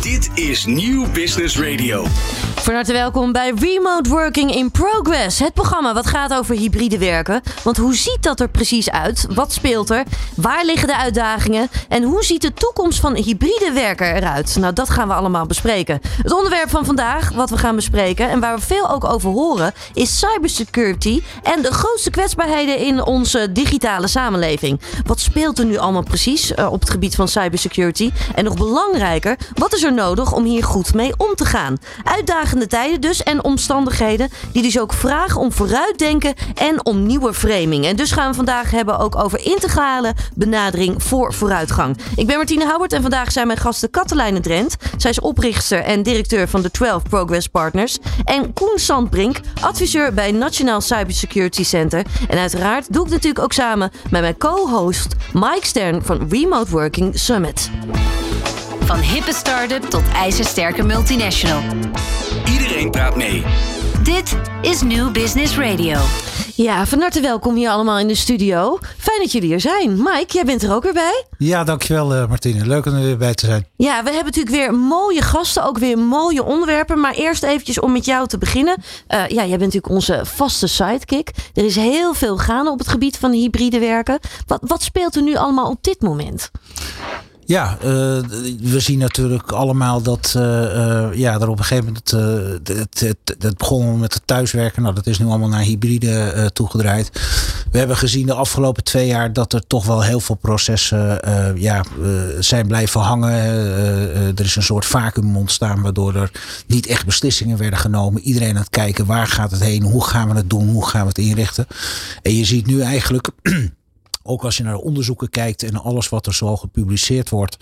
Dit is Nieuw Business Radio. Van harte welkom bij Remote Working in Progress. Het programma wat gaat over hybride werken. Want hoe ziet dat er precies uit? Wat speelt er? Waar liggen de uitdagingen? En hoe ziet de toekomst van hybride werken eruit? Nou, dat gaan we allemaal bespreken. Het onderwerp van vandaag, wat we gaan bespreken en waar we veel ook over horen, is cybersecurity en de grootste kwetsbaarheden in onze digitale samenleving. Wat speelt er nu allemaal precies uh, op het gebied van cybersecurity? En nog belangrijker, wat is er nodig om hier goed mee om te gaan? Uitdagende tijden dus en omstandigheden die dus ook vragen om vooruitdenken en om nieuwe framing. En dus gaan we vandaag hebben ook over integrale benadering voor vooruitgang. Ik ben Martine Houwert en vandaag zijn mijn gasten Katelijne Drent. Zij is oprichter en directeur van de 12 Progress Partners. En Koen Sandbrink, adviseur bij Nationaal Cybersecurity Center. En uiteraard doe ik natuurlijk ook samen met mijn co-host Mike Stern van Remote Working Summit. Van hippe start-up tot ijzersterke multinational. Iedereen praat mee. Dit is New Business Radio. Ja, van harte welkom hier allemaal in de studio. Fijn dat jullie er zijn. Mike, jij bent er ook weer bij. Ja, dankjewel uh, Martine. Leuk om er weer bij te zijn. Ja, we hebben natuurlijk weer mooie gasten, ook weer mooie onderwerpen. Maar eerst eventjes om met jou te beginnen. Uh, ja, jij bent natuurlijk onze vaste sidekick. Er is heel veel gaande op het gebied van hybride werken. Wat, wat speelt er nu allemaal op dit moment? Ja, uh, we zien natuurlijk allemaal dat uh, uh, ja, er op een gegeven moment het, het, het, begon met het thuiswerken. Nou, dat is nu allemaal naar hybride toegedraaid. We hebben gezien de afgelopen twee jaar dat er toch wel heel veel processen ja, zijn blijven hangen. er is een soort vacuüm ontstaan waardoor er niet echt beslissingen werden genomen. Iedereen aan het kijken waar gaat het heen, hoe gaan we het doen, hoe gaan we het inrichten. En je ziet nu eigenlijk ook als je naar de onderzoeken kijkt en alles wat er zo gepubliceerd wordt,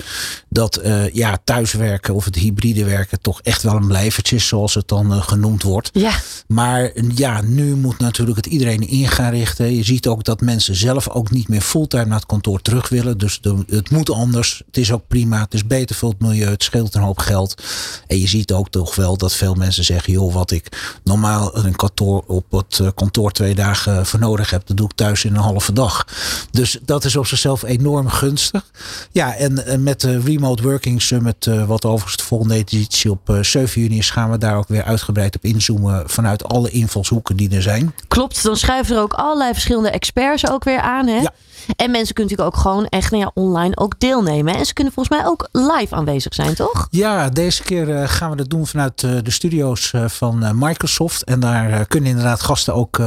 dat uh, ja, thuiswerken of het hybride werken toch echt wel een blijvertje is, zoals het dan uh, genoemd wordt. Ja. Maar ja, nu moet natuurlijk het iedereen in gaan richten. Je ziet ook dat mensen zelf ook niet meer fulltime naar het kantoor terug willen. Dus de, het moet anders. Het is ook prima. Het is beter voor het milieu. Het scheelt een hoop geld. En je ziet ook toch wel dat veel mensen zeggen, joh, wat ik normaal een kantoor op het uh, kantoor twee dagen voor nodig heb, dat doe ik thuis in een halve dag. Dus dat is op zichzelf enorm gunstig. Ja, en met de Remote Working Summit, wat overigens de volgende editie op 7 juni is, gaan we daar ook weer uitgebreid op inzoomen vanuit alle invalshoeken die er zijn. Klopt, dan schuiven er ook allerlei verschillende experts ook weer aan. Hè? Ja. En mensen kunnen natuurlijk ook gewoon echt nou ja, online ook deelnemen. En ze kunnen volgens mij ook live aanwezig zijn, toch? Ja, deze keer uh, gaan we dat doen vanuit uh, de studio's uh, van Microsoft. En daar kunnen inderdaad gasten ook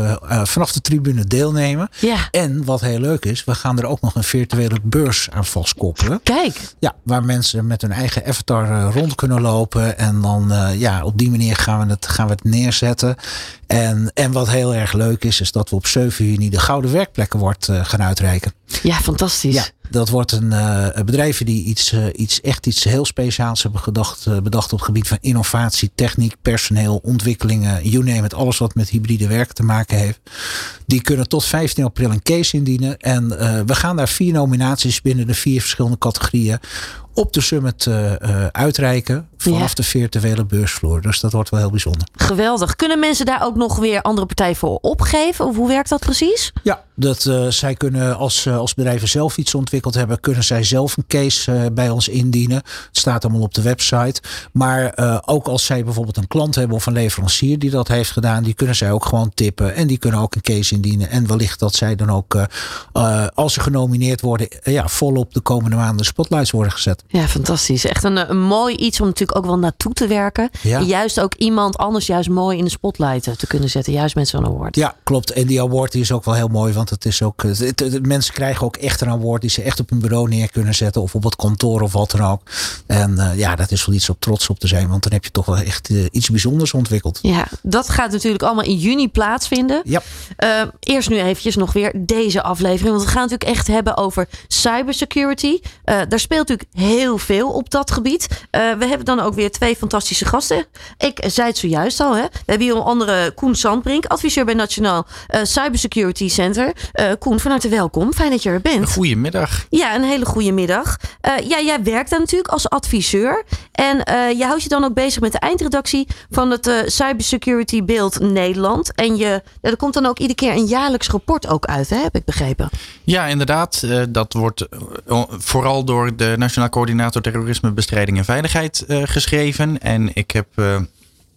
vanaf de tribune deelnemen. Ja. En wat heel leuk is, we gaan er ook nog een virtuele beurs aan vastkoppelen. Kijk. Ja, waar mensen met hun eigen avatar rond kunnen lopen. En dan ja, op die manier gaan we het, gaan we het neerzetten. En, en wat heel erg leuk is, is dat we op 7 juni de Gouden Werkplekken wordt gaan uitreiken. Ja, fantastisch. Ja, dat wordt een uh, bedrijven die iets, uh, iets, echt iets heel speciaals hebben gedacht, bedacht op het gebied van innovatie, techniek, personeel, ontwikkelingen, you name it, alles wat met hybride werk te maken heeft. Die kunnen tot 15 april een case indienen. En we gaan daar vier nominaties binnen de vier verschillende categorieën op de summit uh, uitreiken vanaf ja. de virtuele beursvloer. Dus dat wordt wel heel bijzonder. Geweldig. Kunnen mensen daar ook nog weer andere partijen voor opgeven? Of hoe werkt dat precies? Ja, dat, uh, zij kunnen als, als bedrijven zelf iets ontwikkeld hebben, kunnen zij zelf een case bij ons indienen. Het staat allemaal op de website. Maar ook als zij bijvoorbeeld een klant hebben of een leverancier die dat heeft gedaan, die kunnen zij ook gewoon tippen. En die kunnen ook een case indienen. En wellicht dat zij dan ook, als ze genomineerd worden, ja, volop de komende maanden spotlights worden gezet. Ja, fantastisch. Echt een, een, mooi iets om natuurlijk ook wel naartoe te werken. Ja. En juist ook iemand anders juist mooi in de spotlight te kunnen zetten. Juist met zo'n award. Ja, klopt. En die award is ook wel heel mooi. Want het is ook. Het, het, mensen krijgen ook echt een award die ze echt op hun bureau neer kunnen zetten. Of op het kantoor of wat dan ook. En uh, ja, dat is wel iets om trots op te zijn. Want dan heb je toch wel echt uh, iets bijzonders ontwikkeld. Ja, dat gaat natuurlijk allemaal in juni plaatsvinden. Ja. Uh, eerst nu eventjes nog weer deze aflevering. Want we gaan natuurlijk echt hebben over cybersecurity. daar speelt natuurlijk heel veel op dat gebied. We hebben dan ook weer twee fantastische gasten. Ik zei het zojuist al. Hè? We hebben hier onder andere Koen Sandbrink, adviseur bij Nationaal Cybersecurity Center. Uh, Koen, van harte welkom. Fijn dat je er bent. Goedemiddag. Ja, een hele goede middag. ja, jij werkt daar natuurlijk als adviseur. En je houdt je dan ook bezig met de eindredactie van het Cybersecurity Beeld Nederland. En je, er komt dan ook iedere keer een jaarlijks rapport ook uit, hè? heb ik begrepen. Ja, inderdaad. dat wordt vooral door de Nationaal Coördinator Terrorisme, Bestrijding en Veiligheid uh, geschreven. En ik heb.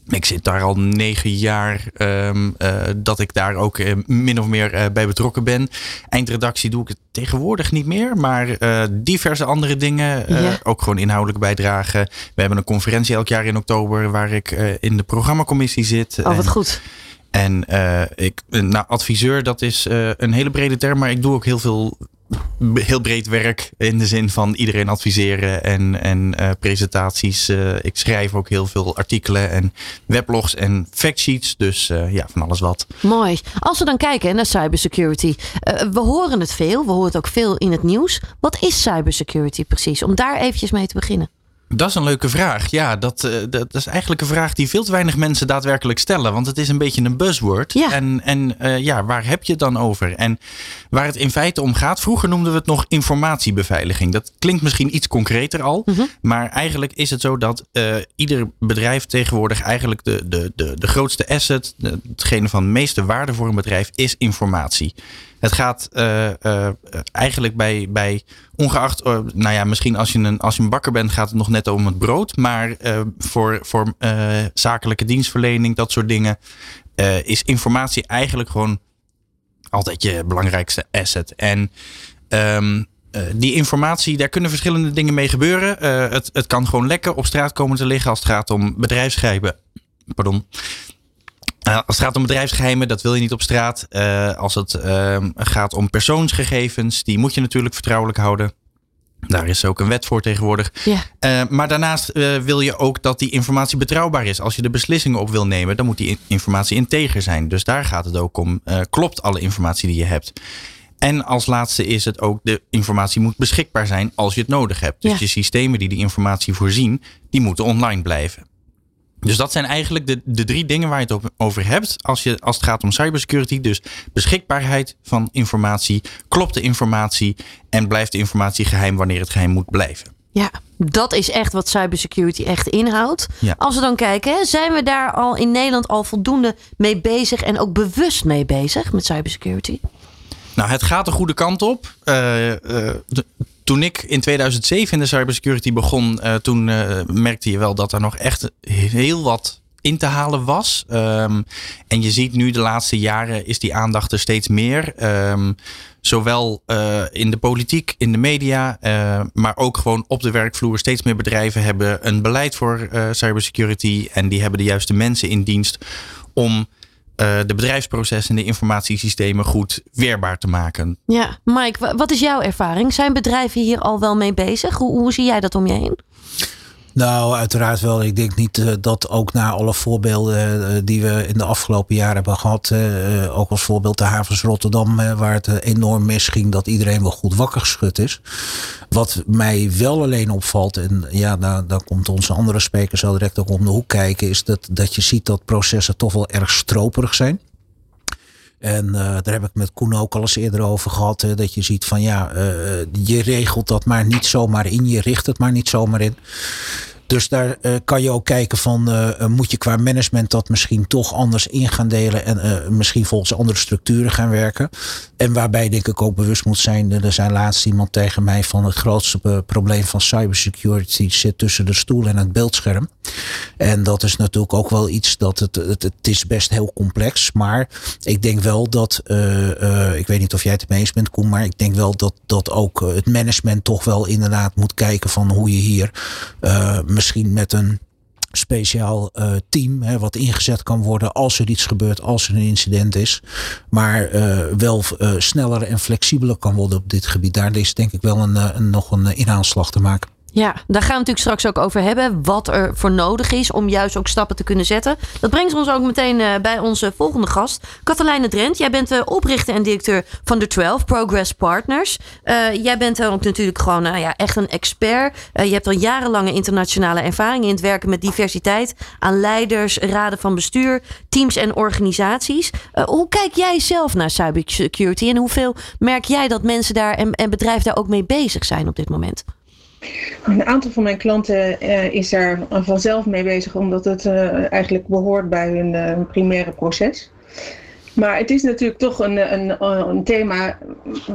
Ik zit daar al negen jaar ehm, dat ik daar ook min of meer bij betrokken ben. Eindredactie doe ik het tegenwoordig niet meer, maar diverse andere dingen. Ook gewoon inhoudelijk bijdragen. We hebben een conferentie elk jaar in oktober waar ik in de programmacommissie zit. Oh, wat goed. En ik, nou, adviseur, dat is een hele brede term, maar ik doe ook heel veel heel breed werk in de zin van iedereen adviseren en, en uh, presentaties. ik schrijf ook heel veel artikelen en weblogs en factsheets. Dus ja, van alles wat. Mooi. Als we dan kijken naar cybersecurity. we horen het veel. We horen het ook veel in het nieuws. Wat is cybersecurity precies? Om daar eventjes mee te beginnen. Dat is een leuke vraag. Ja, dat, uh, dat, is eigenlijk een vraag die veel te weinig mensen daadwerkelijk stellen. Want het is een beetje een buzzword. Ja. En, en uh, ja, waar heb je het dan over? En waar het in feite om gaat, vroeger noemden we het nog informatiebeveiliging. Dat klinkt misschien iets concreter al. Mhm. Maar eigenlijk is het zo dat uh, ieder bedrijf tegenwoordig eigenlijk de, de, de, de grootste asset, hetgene van de meeste waarde voor een bedrijf, is informatie. Het gaat uh, uh, eigenlijk bij, bij ongeacht, uh, nou ja, misschien als je, een, als je een bakker bent, gaat het nog net om het brood. Maar voor, voor zakelijke dienstverlening, dat soort dingen, is informatie eigenlijk gewoon altijd je belangrijkste asset. En um, die informatie, daar kunnen verschillende dingen mee gebeuren. het, het kan gewoon lekker op straat komen te liggen als het gaat om bedrijfsgeheimen. Pardon. Uh, als het gaat om bedrijfsgeheimen, dat wil je niet op straat. Uh, als het uh, gaat om persoonsgegevens, die moet je natuurlijk vertrouwelijk houden. Daar is ook een wet voor tegenwoordig. Ja. maar daarnaast wil je ook dat die informatie betrouwbaar is. Als je de beslissingen op wil nemen, dan moet die informatie integer zijn. Dus daar gaat het ook om. klopt alle informatie die je hebt? En als laatste is het ook, de informatie moet beschikbaar zijn als je het nodig hebt. Dus ja. je systemen die die informatie voorzien, die moeten online blijven. Dus dat zijn eigenlijk de, de drie dingen waar je het over hebt als, je, als het gaat om cybersecurity. Dus beschikbaarheid van informatie, klopt de informatie en blijft de informatie geheim wanneer het geheim moet blijven. Ja, dat is echt wat cybersecurity echt inhoudt. Ja. Als we dan kijken, zijn we daar al in Nederland al voldoende mee bezig en ook bewust mee bezig met cybersecurity? Nou, het gaat de goede kant op. Uh, uh, de, toen ik in 2007 in de cybersecurity begon, uh, toen uh, merkte je wel dat er nog echt heel wat in te halen was. Um, en je ziet nu de laatste jaren is die aandacht er steeds meer. Um, zowel uh, in de politiek, in de media, maar ook gewoon op de werkvloer. Steeds meer bedrijven hebben een beleid voor cybersecurity en die hebben de juiste mensen in dienst om uh, de bedrijfsprocessen en de informatiesystemen goed weerbaar te maken. Ja, Mike, wat is jouw ervaring? Zijn bedrijven hier al wel mee bezig? Hoe, hoe zie jij dat om je heen? Nou, uiteraard wel. Ik denk niet uh, dat ook na alle voorbeelden uh, die we in de afgelopen jaren hebben gehad, uh, ook als voorbeeld de havens Rotterdam, waar het enorm misging, dat iedereen wel goed wakker geschud is. Wat mij wel alleen opvalt, en ja, daar, daar komt onze andere spreker zo direct ook om de hoek kijken, is dat, dat je ziet dat processen toch wel erg stroperig zijn. En uh, daar heb ik met Koen ook al eens eerder over gehad. Hè, dat je ziet van ja, uh, je regelt dat maar niet zomaar in. Je richt het maar niet zomaar in. Dus daar uh, kan je ook kijken van uh, moet je qua management dat misschien toch anders in gaan delen en misschien volgens andere structuren gaan werken. En waarbij denk ik ook bewust moet zijn, er zei laatst iemand tegen mij van het grootste probleem van cybersecurity zit tussen de stoel en het beeldscherm. En dat is natuurlijk ook wel iets dat het, het, het is best heel complex, maar ik denk wel dat, ik weet niet of jij het mee eens bent maar ik denk wel dat, dat ook het management toch wel inderdaad moet kijken van hoe je hier misschien met een speciaal uh, team hè, wat ingezet kan worden als er iets gebeurt, als er een incident is. Maar uh, wel uh, sneller en flexibeler kan worden op dit gebied. Daar is denk ik wel een, een nog een inhaalslag te maken. Ja, daar gaan we natuurlijk straks ook over hebben. Wat er voor nodig is om juist ook stappen te kunnen zetten. Dat brengt ons ook meteen uh, bij onze volgende gast. Katelijne Drent, jij bent oprichter en directeur van de 12 Progress Partners. Uh, jij bent ook natuurlijk gewoon uh, ja, echt een expert. je hebt al jarenlange internationale ervaring in het werken met diversiteit. Aan leiders, raden van bestuur, teams en organisaties. hoe kijk jij zelf naar cybersecurity en hoeveel merk jij dat mensen daar en, en bedrijven daar ook mee bezig zijn op dit moment? Een aantal van mijn klanten uh, is daar vanzelf mee bezig, omdat het uh, eigenlijk behoort bij hun uh, primaire proces. Maar het is natuurlijk toch een, een, een, thema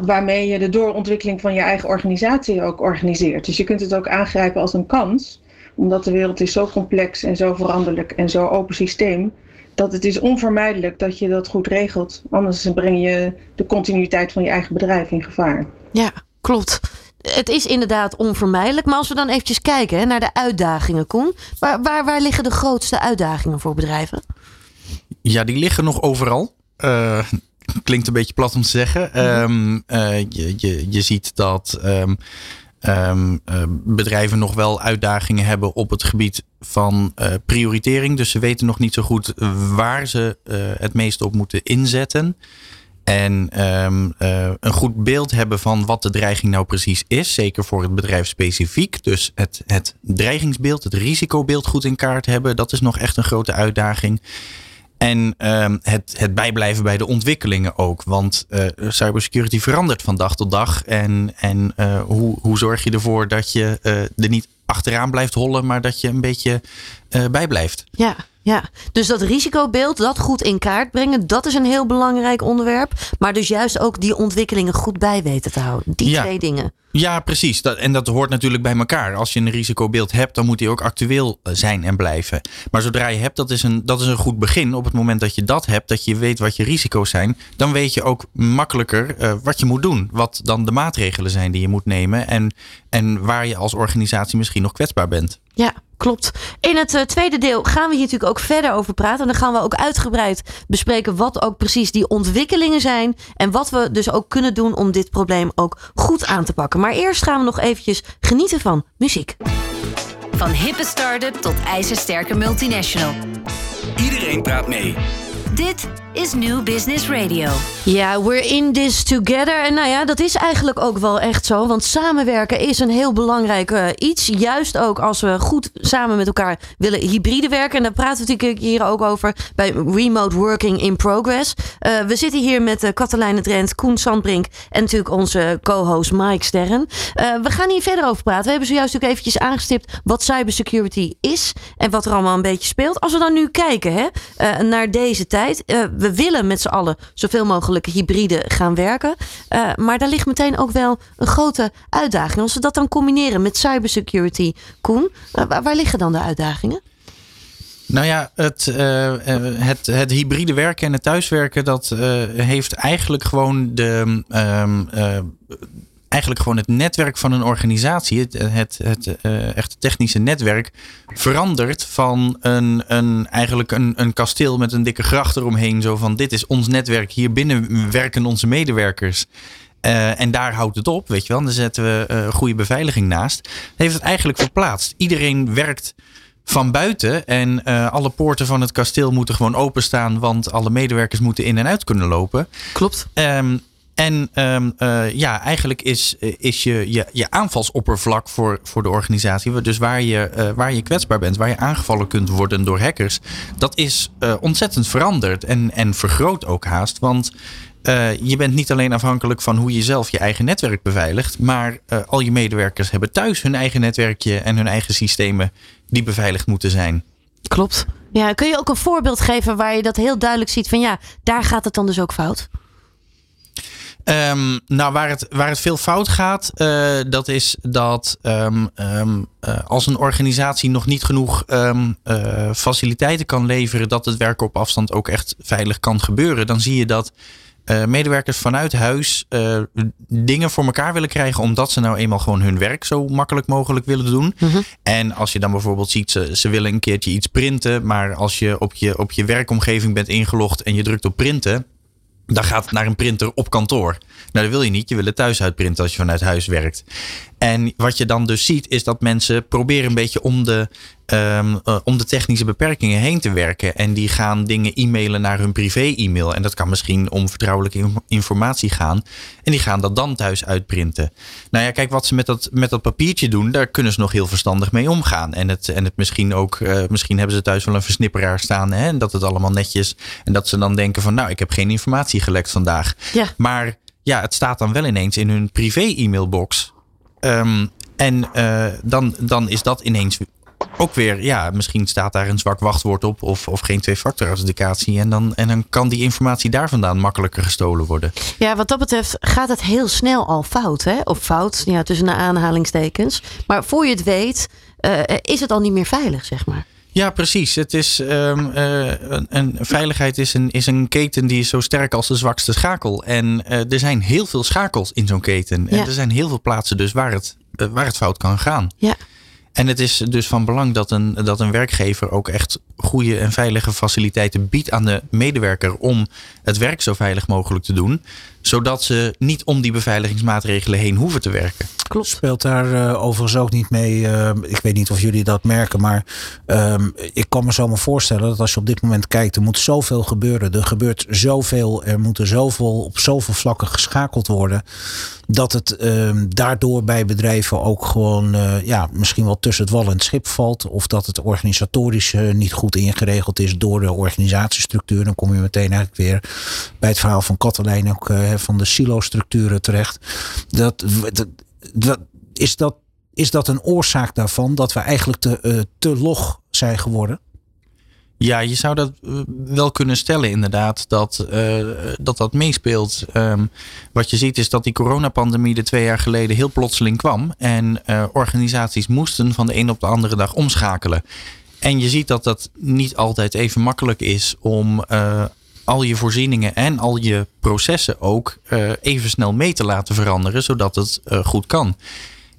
waarmee je de doorontwikkeling van je eigen organisatie ook organiseert. Dus je kunt het ook aangrijpen als een kans omdat de wereld is zo complex en zo veranderlijk en zo open systeem, dat het is onvermijdelijk dat je dat goed regelt. Anders breng je de continuïteit van je eigen bedrijf in gevaar. Ja, klopt. Het is inderdaad onvermijdelijk. Maar als we dan eventjes kijken hè, naar de uitdagingen, Koen. Waar, waar, waar liggen de grootste uitdagingen voor bedrijven? Ja, die liggen nog overal. Uh, klinkt een beetje plat om te zeggen. Um, uh, je, je, je ziet dat um, um, uh, bedrijven nog wel uitdagingen hebben op het gebied van prioritering. Dus ze weten nog niet zo goed waar ze het meest op moeten inzetten. En um, uh, een goed beeld hebben van wat de dreiging nou precies is. Zeker voor het bedrijf specifiek. Dus het, het dreigingsbeeld, het risicobeeld goed in kaart hebben. Dat is nog echt een grote uitdaging. En um, het, het bijblijven bij de ontwikkelingen ook. Want uh, cybersecurity verandert van dag tot dag. En, en uh, hoe, hoe zorg je ervoor dat je er niet achteraan blijft hollen, maar dat je een beetje bijblijft? Ja, ja, dus dat risicobeeld, dat goed in kaart brengen, dat is een heel belangrijk onderwerp. Maar dus juist ook die ontwikkelingen goed bij weten te houden. Die ja. twee dingen. Ja, precies. Dat, en dat hoort natuurlijk bij elkaar. Als je een risicobeeld hebt, dan moet die ook actueel zijn en blijven. Maar zodra je hebt, dat is, een, dat is een goed begin. Op het moment dat je dat hebt, dat je weet wat je risico's zijn, dan weet je ook makkelijker uh, wat je moet doen. Wat dan de maatregelen zijn die je moet nemen. En, en waar je als organisatie misschien nog kwetsbaar bent. Ja, klopt. In het uh, tweede deel gaan we hier natuurlijk ook verder over praten. En dan gaan we ook uitgebreid bespreken wat ook precies die ontwikkelingen zijn. En wat we dus ook kunnen doen om dit probleem ook goed aan te pakken. Maar eerst gaan we nog eventjes genieten van muziek. Van hippe start-up tot ijzersterke multinational. Iedereen praat mee. Dit is New Business Radio. Ja, we're in this together. En nou ja, dat is eigenlijk ook wel echt zo. Want samenwerken is een heel belangrijk uh, iets. Juist ook als we goed samen met elkaar willen hybride werken. En daar praten we natuurlijk hier ook over bij Remote Working in Progress. Uh, we zitten hier met uh, Drent, Koen Sandbrink en natuurlijk onze co-host Mike Sterren. we gaan hier verder over praten. We hebben zojuist natuurlijk eventjes aangestipt wat cybersecurity is. En wat er allemaal een beetje speelt. Als we dan nu kijken hè, naar deze tijd. We willen met z'n allen zoveel mogelijk hybride gaan werken. Uh, maar daar ligt meteen ook wel een grote uitdaging. Als we dat dan combineren met cybersecurity, Koen, uh, waar liggen dan de uitdagingen? Nou ja, het, uh, het, het hybride werken en het thuiswerken, dat heeft eigenlijk gewoon de. Um, eigenlijk gewoon het netwerk van een organisatie, het, het, het uh, echte technische netwerk, verandert van een, een, eigenlijk een, een kasteel met een dikke gracht eromheen. Zo van: dit is ons netwerk, hier binnen werken onze medewerkers. Uh, en daar houdt het op, weet je wel. Dan zetten we uh, goede beveiliging naast. Heeft het eigenlijk verplaatst. Iedereen werkt van buiten. En uh, alle poorten van het kasteel moeten gewoon openstaan. Want alle medewerkers moeten in en uit kunnen lopen. Klopt. Um, en um, uh, ja, eigenlijk is, is je, je, je aanvalsoppervlak voor, voor de organisatie, dus waar je, uh, waar je kwetsbaar bent, waar je aangevallen kunt worden door hackers, dat is uh, ontzettend veranderd en, en vergroot ook haast. Want je bent niet alleen afhankelijk van hoe je zelf je eigen netwerk beveiligt, maar al je medewerkers hebben thuis hun eigen netwerkje en hun eigen systemen die beveiligd moeten zijn. Klopt. Ja, kun je ook een voorbeeld geven waar je dat heel duidelijk ziet van ja, daar gaat het dan dus ook fout? Um, nou, waar het, waar het veel fout gaat, uh, dat is dat um, um, uh, als een organisatie nog niet genoeg uh, faciliteiten kan leveren, dat het werken op afstand ook echt veilig kan gebeuren, dan zie je dat medewerkers vanuit huis dingen voor elkaar willen krijgen, omdat ze nou eenmaal gewoon hun werk zo makkelijk mogelijk willen doen. Mm -hmm. En als je dan bijvoorbeeld ziet, ze, ze willen een keertje iets printen, maar als je op je, op je werkomgeving bent ingelogd en je drukt op printen dan gaat het naar een printer op kantoor. Nou, dat wil je niet. Je wil het thuis uitprinten als je vanuit huis werkt. En wat je dan dus ziet, is dat mensen proberen een beetje om de, um, uh, om de technische beperkingen heen te werken. En die gaan dingen e-mailen naar hun privé-e-mail. En dat kan misschien om vertrouwelijke informatie gaan. En die gaan dat dan thuis uitprinten. Nou ja, kijk, wat ze met dat, met dat papiertje doen, daar kunnen ze nog heel verstandig mee omgaan. En het, en het misschien ook, uh, misschien hebben ze thuis wel een versnipperaar staan. Hè, en dat het allemaal netjes. En dat ze dan denken van, nou, ik heb geen informatie gelekt vandaag. Ja. Maar ja, het staat dan wel ineens in hun privé-e-mailbox. Um, en uh, dan, dan is dat ineens ook weer, ja, misschien staat daar een zwak wachtwoord op of, of geen twee-factor authenticatie. En dan, en dan kan die informatie daar vandaan makkelijker gestolen worden. Ja, wat dat betreft gaat het heel snel al fout, hè? Of fout, ja, tussen de aanhalingstekens. Maar voor je het weet, eh, is het al niet meer veilig, zeg maar. Ja, precies. Het is, um, een, een, veiligheid is een, is een keten die is zo sterk als de zwakste schakel. En uh, er zijn heel veel schakels in zo'n keten. Ja. En er zijn heel veel plaatsen dus waar het, uh, waar het fout kan gaan. Ja. En het is dus van belang dat een, dat een werkgever ook echt goede en veilige faciliteiten biedt aan de medewerker om het werk zo veilig mogelijk te doen. Zodat ze niet om die beveiligingsmaatregelen heen hoeven te werken. Klopt. Speelt daar uh, overigens ook niet mee. Uh, ik weet niet of jullie dat merken, maar uh, ik kan me zo maar voorstellen dat als je op dit moment kijkt, er moet zoveel gebeuren. Er gebeurt zoveel, er moeten zoveel op zoveel vlakken geschakeld worden. Dat het ehm, daardoor bij bedrijven ook gewoon uh, ja, misschien wel tussen het wal en het schip valt. Of dat het organisatorisch niet goed ingeregeld is door de organisatiestructuur. Dan kom je meteen eigenlijk weer bij het verhaal van Katelijn ook van de silo-structuren terecht. Dat, dat is, dat, is dat een oorzaak daarvan dat we eigenlijk te, uh, te log zijn geworden? Ja, je zou dat eh, wel kunnen stellen, inderdaad, dat dat, dat meespeelt. Um, wat je ziet is dat die coronapandemie er twee jaar geleden heel plotseling kwam. En organisaties moesten van de een op de andere dag omschakelen. En je ziet dat dat niet altijd even makkelijk is om al je voorzieningen en al je processen ook uh, even snel mee te laten veranderen, zodat het uh, goed kan.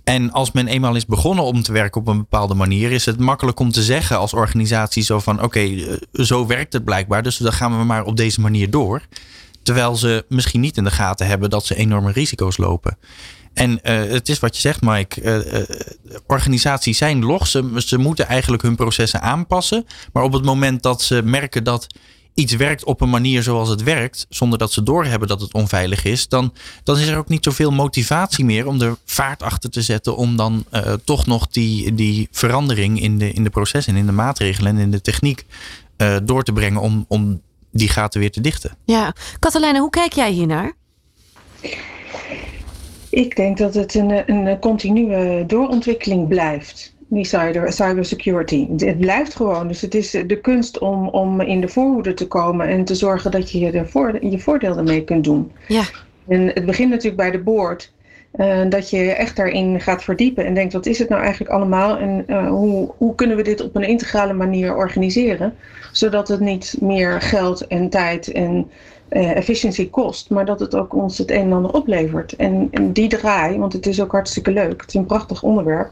En als men eenmaal is begonnen om te werken op een bepaalde manier, is het makkelijk om te zeggen als organisatie zo van oké, uh, zo werkt het blijkbaar, dus dan gaan we maar op deze manier door. Terwijl ze misschien niet in de gaten hebben dat ze enorme risico's lopen. En het is wat je zegt, Mike. organisaties zijn log. Ze, ze moeten eigenlijk hun processen aanpassen. Maar op het moment dat ze merken dat iets werkt op een manier zoals het werkt, zonder dat ze doorhebben dat het onveilig is, dan, dan is er ook niet zoveel motivatie meer om er vaart achter te zetten om dan uh, toch nog die, die verandering in de, in de processen, in de maatregelen en in de techniek uh, door te brengen om, om die gaten weer te dichten. Ja, Katelijne, hoe kijk jij hiernaar? Ik denk dat het een, een continue doorontwikkeling blijft die cyber, cybersecurity. Het blijft gewoon. Dus het is de kunst om, om in de voorhoede te komen en te zorgen dat je je, voor, je voordeel ermee kunt doen. Ja. En het begint natuurlijk bij de boord. Uh, dat je echt daarin gaat verdiepen en denkt: wat is het nou eigenlijk allemaal en uh, hoe, hoe kunnen we dit op een integrale manier organiseren, zodat het niet meer geld en tijd en uh, efficiëntie kost, maar dat het ook ons het een en ander oplevert. En, en die draai, want het is ook hartstikke leuk, het is een prachtig onderwerp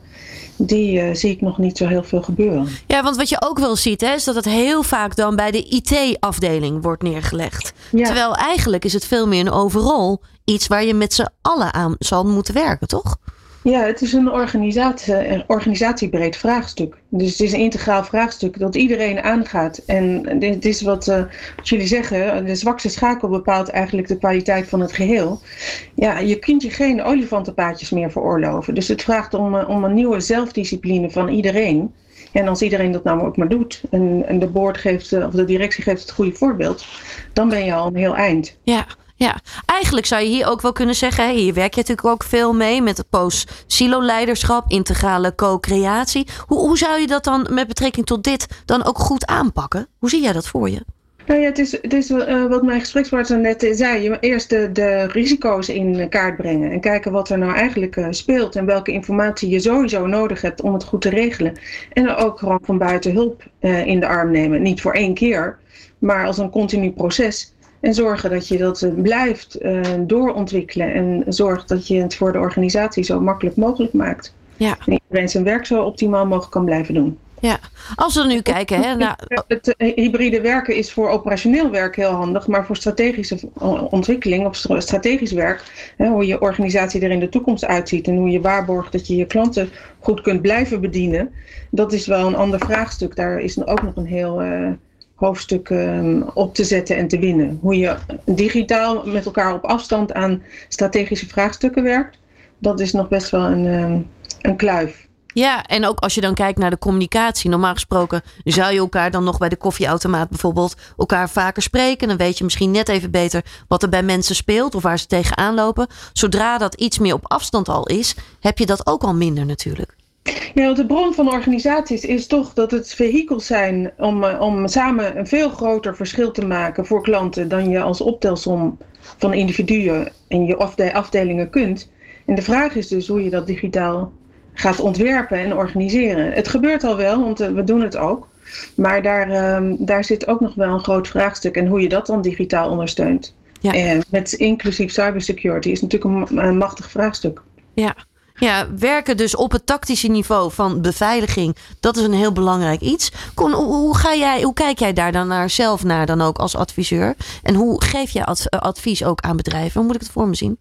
die uh, zie ik nog niet zo heel veel gebeuren. Ja, want wat je ook wel ziet, hè, is dat het heel vaak dan bij de IT-afdeling wordt neergelegd. Ja. Terwijl eigenlijk is het veel meer een overal iets waar je met z'n allen aan zal moeten werken, toch? Ja, het is een organisatie, organisatiebreed vraagstuk. Dus het is een integraal vraagstuk dat iedereen aangaat. En dit is wat, uh, wat jullie zeggen, de zwakste schakel bepaalt eigenlijk de kwaliteit van het geheel. Ja, je kunt je geen olifantenpaadjes meer veroorloven. Dus het vraagt om, uh, om een nieuwe zelfdiscipline van iedereen. En als iedereen dat nou ook maar doet en, en de board geeft, of de directie geeft het goede voorbeeld, dan ben je al een heel eind. Ja, ja, eigenlijk zou je hier ook wel kunnen zeggen, hier werk je natuurlijk ook veel mee met post-silo-leiderschap, integrale co-creatie. Hoe, hoe zou je dat dan met betrekking tot dit dan ook goed aanpakken? Hoe zie jij dat voor je? Nou ja, het is, het is uh, wat mijn gesprekspartner net zei. Je eerst de, risico's in kaart brengen. En kijken wat er nou eigenlijk uh, speelt. En welke informatie je sowieso nodig hebt om het goed te regelen. En er ook gewoon van buiten hulp uh, in de arm nemen. Niet voor één keer, maar als een continu proces. En zorgen dat je dat blijft uh, doorontwikkelen. En zorgt dat je het voor de organisatie zo makkelijk mogelijk maakt. Ja. En iedereen zijn werk zo optimaal mogelijk kan blijven doen. Ja, als we nu kijken. Hè, nou... Het hybride werken is voor operationeel werk heel handig, maar voor strategische ontwikkeling of strategisch werk, hè, hoe je organisatie er in de toekomst uitziet en hoe je waarborgt dat je je klanten goed kunt blijven bedienen, dat is wel een ander vraagstuk. Daar is ook nog een heel. Uh, hoofdstuk um, op te zetten en te winnen. Hoe je digitaal met elkaar op afstand aan strategische vraagstukken werkt, dat is nog best wel een, um, een kluif. Ja, en ook als je dan kijkt naar de communicatie. Normaal gesproken zou je elkaar dan nog bij de koffieautomaat bijvoorbeeld elkaar vaker spreken. Dan weet je misschien net even beter wat er bij mensen speelt of waar ze tegenaan lopen. Zodra dat iets meer op afstand al is, heb je dat ook al minder natuurlijk. Ja, de bron van organisaties is toch dat het vehikels zijn om, om samen een veel groter verschil te maken voor klanten dan je als optelsom van individuen en je afdelingen kunt. En de vraag is dus hoe je dat digitaal gaat ontwerpen en organiseren. Het gebeurt al wel, want we doen het ook. Maar daar, ehm, daar zit ook nog wel een groot vraagstuk. En hoe je dat dan digitaal ondersteunt. Ja. En met inclusief cybersecurity is natuurlijk een, een machtig vraagstuk. Ja. Ja, werken dus op het tactische niveau van beveiliging. Dat is een heel belangrijk iets. Kon, hoe, ga jij, hoe kijk jij daar dan naar zelf naar dan ook als adviseur? En hoe geef jij advies ook aan bedrijven? Hoe moet ik het voor me zien?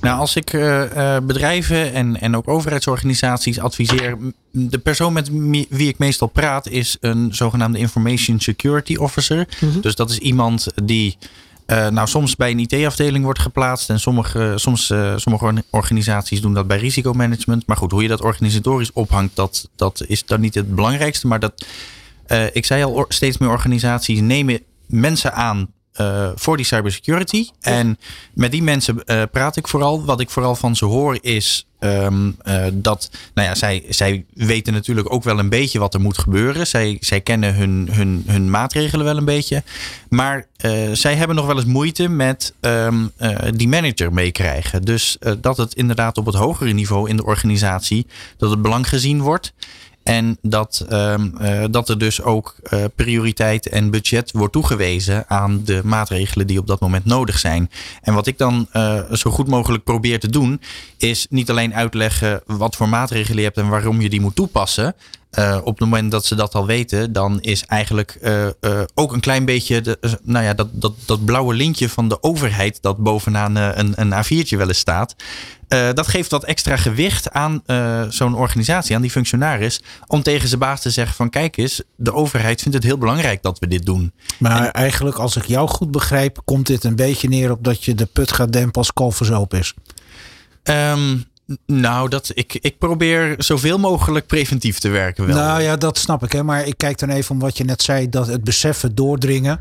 Nou, als ik uh, bedrijven en, en ook overheidsorganisaties adviseer. De persoon met wie ik meestal praat is een zogenaamde Information Security Officer. Mhm. Dus dat is iemand die uh, nou, soms bij een IT-afdeling wordt geplaatst. En sommige, soms, uh, sommige organisaties doen dat bij risicomanagement. Maar goed, hoe je dat organisatorisch ophangt, dat, dat is dan niet het belangrijkste. Maar dat, uh, ik zei al, steeds meer organisaties nemen mensen aan uh, voor die cybersecurity. En met die mensen uh, praat ik vooral. Wat ik vooral van ze hoor is um, uh, dat, nou ja, zij, zij weten natuurlijk ook wel een beetje wat er moet gebeuren. Zij, zij kennen hun, hun, hun maatregelen wel een beetje. Maar zij hebben nog wel eens moeite met um, die manager meekrijgen. Dus dat het inderdaad op het hogere niveau in de organisatie, dat het belang gezien wordt. En dat, um, uh, dat er dus ook uh, prioriteit en budget wordt toegewezen aan de maatregelen die op dat moment nodig zijn. En wat ik dan uh, zo goed mogelijk probeer te doen, is niet alleen uitleggen wat voor maatregelen je hebt en waarom je die moet toepassen. Uh, op het moment dat ze dat al weten, dan is eigenlijk uh, uh, ook een klein beetje de, nou ja, dat, dat, dat blauwe lintje van de overheid dat bovenaan een, een A4'tje wel eens staat. dat geeft wat extra gewicht aan zo'n organisatie, aan die functionaris, om tegen zijn baas te zeggen van kijk eens, de overheid vindt het heel belangrijk dat we dit doen. Maar en, eigenlijk, als ik jou goed begrijp, komt dit een beetje neer op dat je de put gaat dempen als kalverzoop is. Um, nou, dat, ik, ik probeer zoveel mogelijk preventief te werken. Wel. Nou ja, dat snap ik. Hè. Maar ik kijk dan even om wat je net zei. Dat het beseffen doordringen.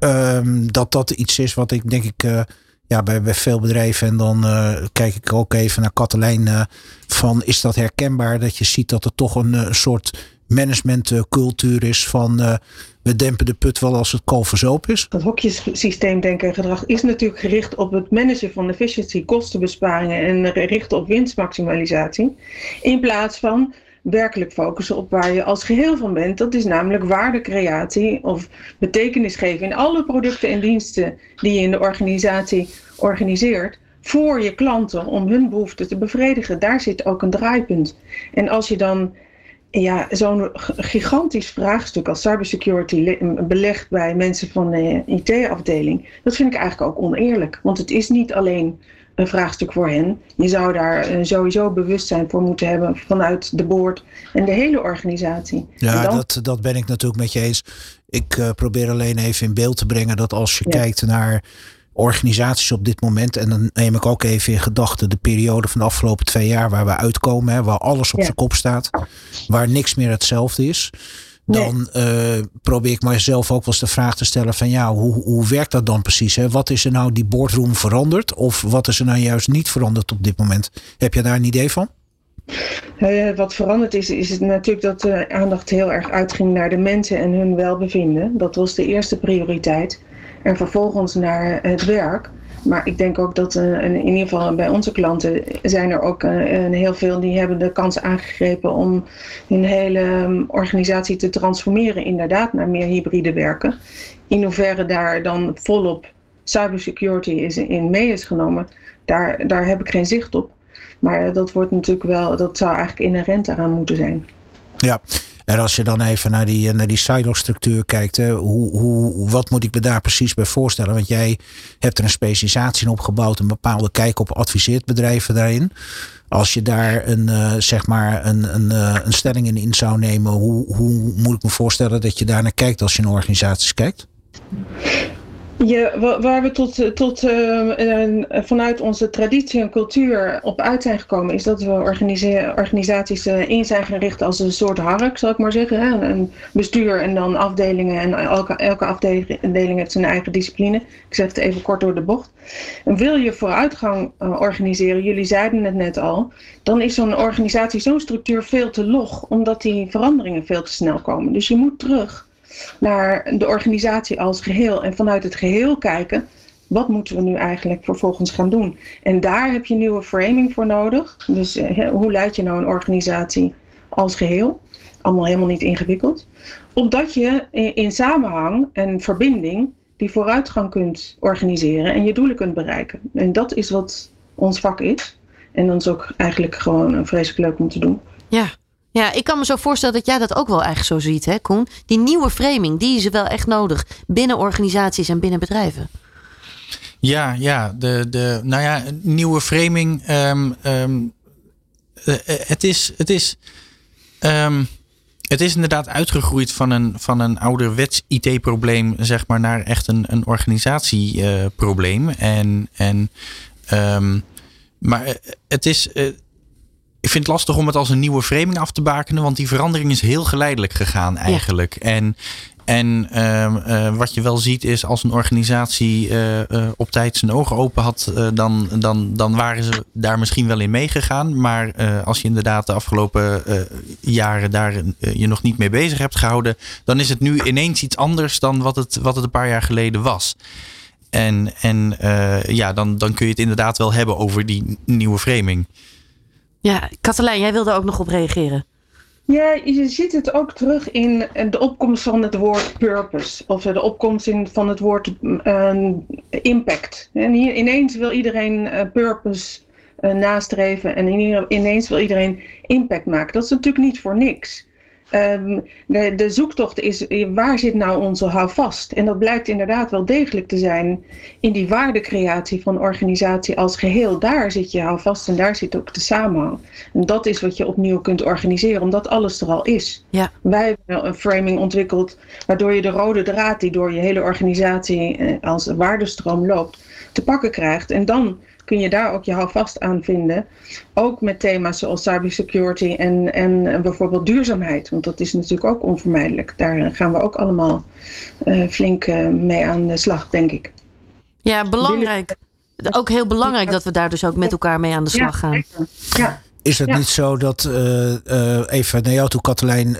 Um, dat dat iets is wat ik denk ik... Uh, ja, bij, bij veel bedrijven. En dan uh, kijk ik ook even naar Katelijn. Uh, van is dat herkenbaar? Dat je ziet dat er toch een soort managementcultuur is van we dempen de put wel als het kalverzoop is. Dat hokjesysteem denken en gedrag is natuurlijk gericht op het managen van efficiëntie, kostenbesparingen en richten op winstmaximalisatie. In plaats van werkelijk focussen op waar je als geheel van bent. Dat is namelijk waardecreatie of betekenis geven in alle producten en diensten die je in de organisatie organiseert voor je klanten om hun behoeften te bevredigen. Daar zit ook een draaipunt. En als je dan ja, zo'n gigantisch vraagstuk als cybersecurity belegd bij mensen van de IT-afdeling, dat vind ik eigenlijk ook oneerlijk. Want het is niet alleen een vraagstuk voor hen. Je zou daar eh, sowieso bewustzijn voor moeten hebben vanuit de board en de hele organisatie. Ja, dat, dat ben ik natuurlijk met je eens. Ik uh, probeer alleen even in beeld te brengen dat als je ja. kijkt naar organisaties op dit moment. En dan neem ik ook even in gedachten de periode van de afgelopen twee jaar waar we uitkomen. Hè, waar alles op ja. zijn kop staat. Waar niks meer hetzelfde is. Dan nee. uh, probeer ik mijzelf ook wel eens de vraag te stellen van ja, hoe, hoe werkt dat dan precies? Hè? Wat is er nou die boardroom veranderd? Of wat is er nou juist niet veranderd op dit moment? Heb je daar een idee van? Uh, wat veranderd is, is het natuurlijk dat de aandacht heel erg uitging naar de mensen en hun welbevinden. Dat was de eerste prioriteit en vervolgens naar het werk. Maar ik denk ook dat uh, in ieder geval bij onze klanten zijn er ook uh, heel veel die hebben de kans aangegrepen om hun hele um, organisatie te transformeren inderdaad naar meer hybride werken. In hoeverre daar dan volop cybersecurity is in mee is genomen, daar, daar heb ik geen zicht op. Maar dat wordt natuurlijk wel, dat zou eigenlijk inherent eraan moeten zijn. Ja, en als je dan even naar die, naar die silo-structuur kijkt, hè, hoe, hoe, wat moet ik me daar precies bij voorstellen? Want jij hebt er een specialisatie in opgebouwd, een bepaalde kijk op adviseert bedrijven daarin. Als je daar een, uh, zeg maar een, een, uh, een stelling in, in zou nemen, hoe, hoe moet ik me voorstellen dat je daar naar kijkt als je naar organisaties kijkt? Ja, waar we tot, tot uh, vanuit onze traditie en cultuur op uit zijn gekomen, is dat we organisaties uh, in zijn gericht als een soort hark, zal ik maar zeggen. Een bestuur en dan afdelingen. En elke, elke afdeling heeft zijn eigen discipline. Ik zeg het even kort door de bocht. En wil je vooruitgang uh, organiseren, jullie zeiden het net al, dan is zo'n organisatie, zo'n structuur veel te log, omdat die veranderingen veel te snel komen. Dus je moet terug naar de organisatie als geheel en vanuit het geheel kijken Wat moeten we nu eigenlijk vervolgens gaan doen? En daar heb je nieuwe framing voor nodig. Dus eh, hoe leid je nou een organisatie als geheel? Allemaal helemaal niet ingewikkeld. Opdat je in, samenhang en verbinding die vooruitgang kunt organiseren en je doelen kunt bereiken. En dat is wat ons vak is. En dan is ook eigenlijk gewoon vreselijk leuk om te doen. Ja. Ja, ik kan me zo voorstellen dat jij dat ook wel eigenlijk zo ziet, hè, Koen? Die nieuwe framing, die is wel echt nodig binnen organisaties en binnen bedrijven. Ja, ja, de, de, nou ja, nieuwe framing. Um, um, het is, het is, um, het is inderdaad uitgegroeid van een, van een ouderwets IT-probleem, zeg maar, naar echt een, een organisatieprobleem. Uh, en, en, maar het is. Ik vind het lastig om het als een nieuwe framing af te bakenen, want die verandering is heel geleidelijk gegaan eigenlijk. Ja. En en uh, uh, wat je wel ziet is als een organisatie uh, op tijd zijn ogen open had, dan, dan, dan waren ze daar misschien wel in meegegaan. Maar als je inderdaad de afgelopen jaren daar je nog niet mee bezig hebt gehouden, dan is het nu ineens iets anders dan wat het, wat het een paar jaar geleden was. En, en ja, dan, dan kun je het inderdaad wel hebben over die nieuwe framing. Ja, Katelijn, jij wilde ook nog op reageren. Ja, je ziet het ook terug in de opkomst van het woord purpose. Of de opkomst in, van het woord uh, impact. En hier ineens wil iedereen uh, purpose uh, nastreven. En ineens wil iedereen impact maken. Dat is natuurlijk niet voor niks. Um, de, de, zoektocht is waar zit nou onze houvast? En dat blijkt inderdaad wel degelijk te zijn in die waardecreatie van organisatie als geheel. Daar zit je houvast en daar zit ook de samenhang. En dat is wat je opnieuw kunt organiseren, omdat alles er al is. Ja. Wij hebben een framing ontwikkeld waardoor je de rode draad die door je hele organisatie eh, als waardestroom loopt, te pakken krijgt. En dan kun je daar ook je houvast aan vinden. Ook met thema's zoals cybersecurity en, en bijvoorbeeld duurzaamheid. Want dat is natuurlijk ook onvermijdelijk. Daar gaan we ook allemaal uh, flink uh, mee aan de slag, denk ik. Ja, belangrijk. Ook heel belangrijk dat we daar dus ook met elkaar mee aan de slag gaan. Ja. Is het Ja. niet zo dat, uh, even naar jou toe Katelijn,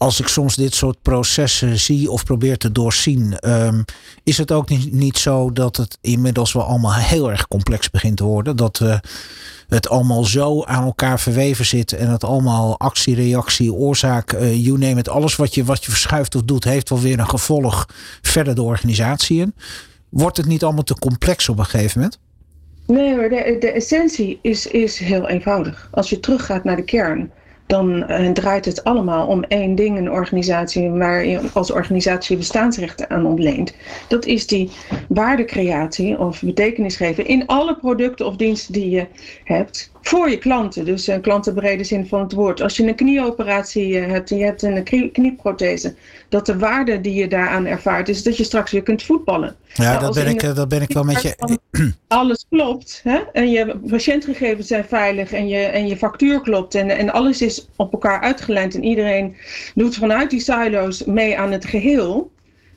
als ik soms dit soort processen zie of probeer te doorzien, um, is het ook niet, niet zo dat het inmiddels wel allemaal heel erg complex begint te worden? Dat uh, het allemaal zo aan elkaar verweven zit en het allemaal actie, reactie, oorzaak, uh, you name it, alles wat je, wat je verschuift of doet, heeft wel weer een gevolg verder de organisatie in. Wordt het niet allemaal te complex op een gegeven moment? Nee hoor, de, de essentie is, is heel eenvoudig. Als je teruggaat naar de kern, dan uh, draait het allemaal om één ding, een organisatie waar je als organisatie bestaansrechten aan ontleent. Dat is die waardecreatie of betekenis geven in alle producten of diensten die je hebt voor je klanten. Dus een klantenbrede zin van het woord. Als je een knieoperatie hebt en je hebt een knie, knieprothese, dat de waarde die je daaraan ervaart is dat je straks weer kunt voetballen. Ja, nou, dat, ben ik, dat ben ik wel met je. Alles klopt hè? en je patiëntgegevens zijn veilig en je, en je factuur klopt en, en alles is op elkaar uitgelijnd en iedereen doet vanuit die silo's mee aan het geheel.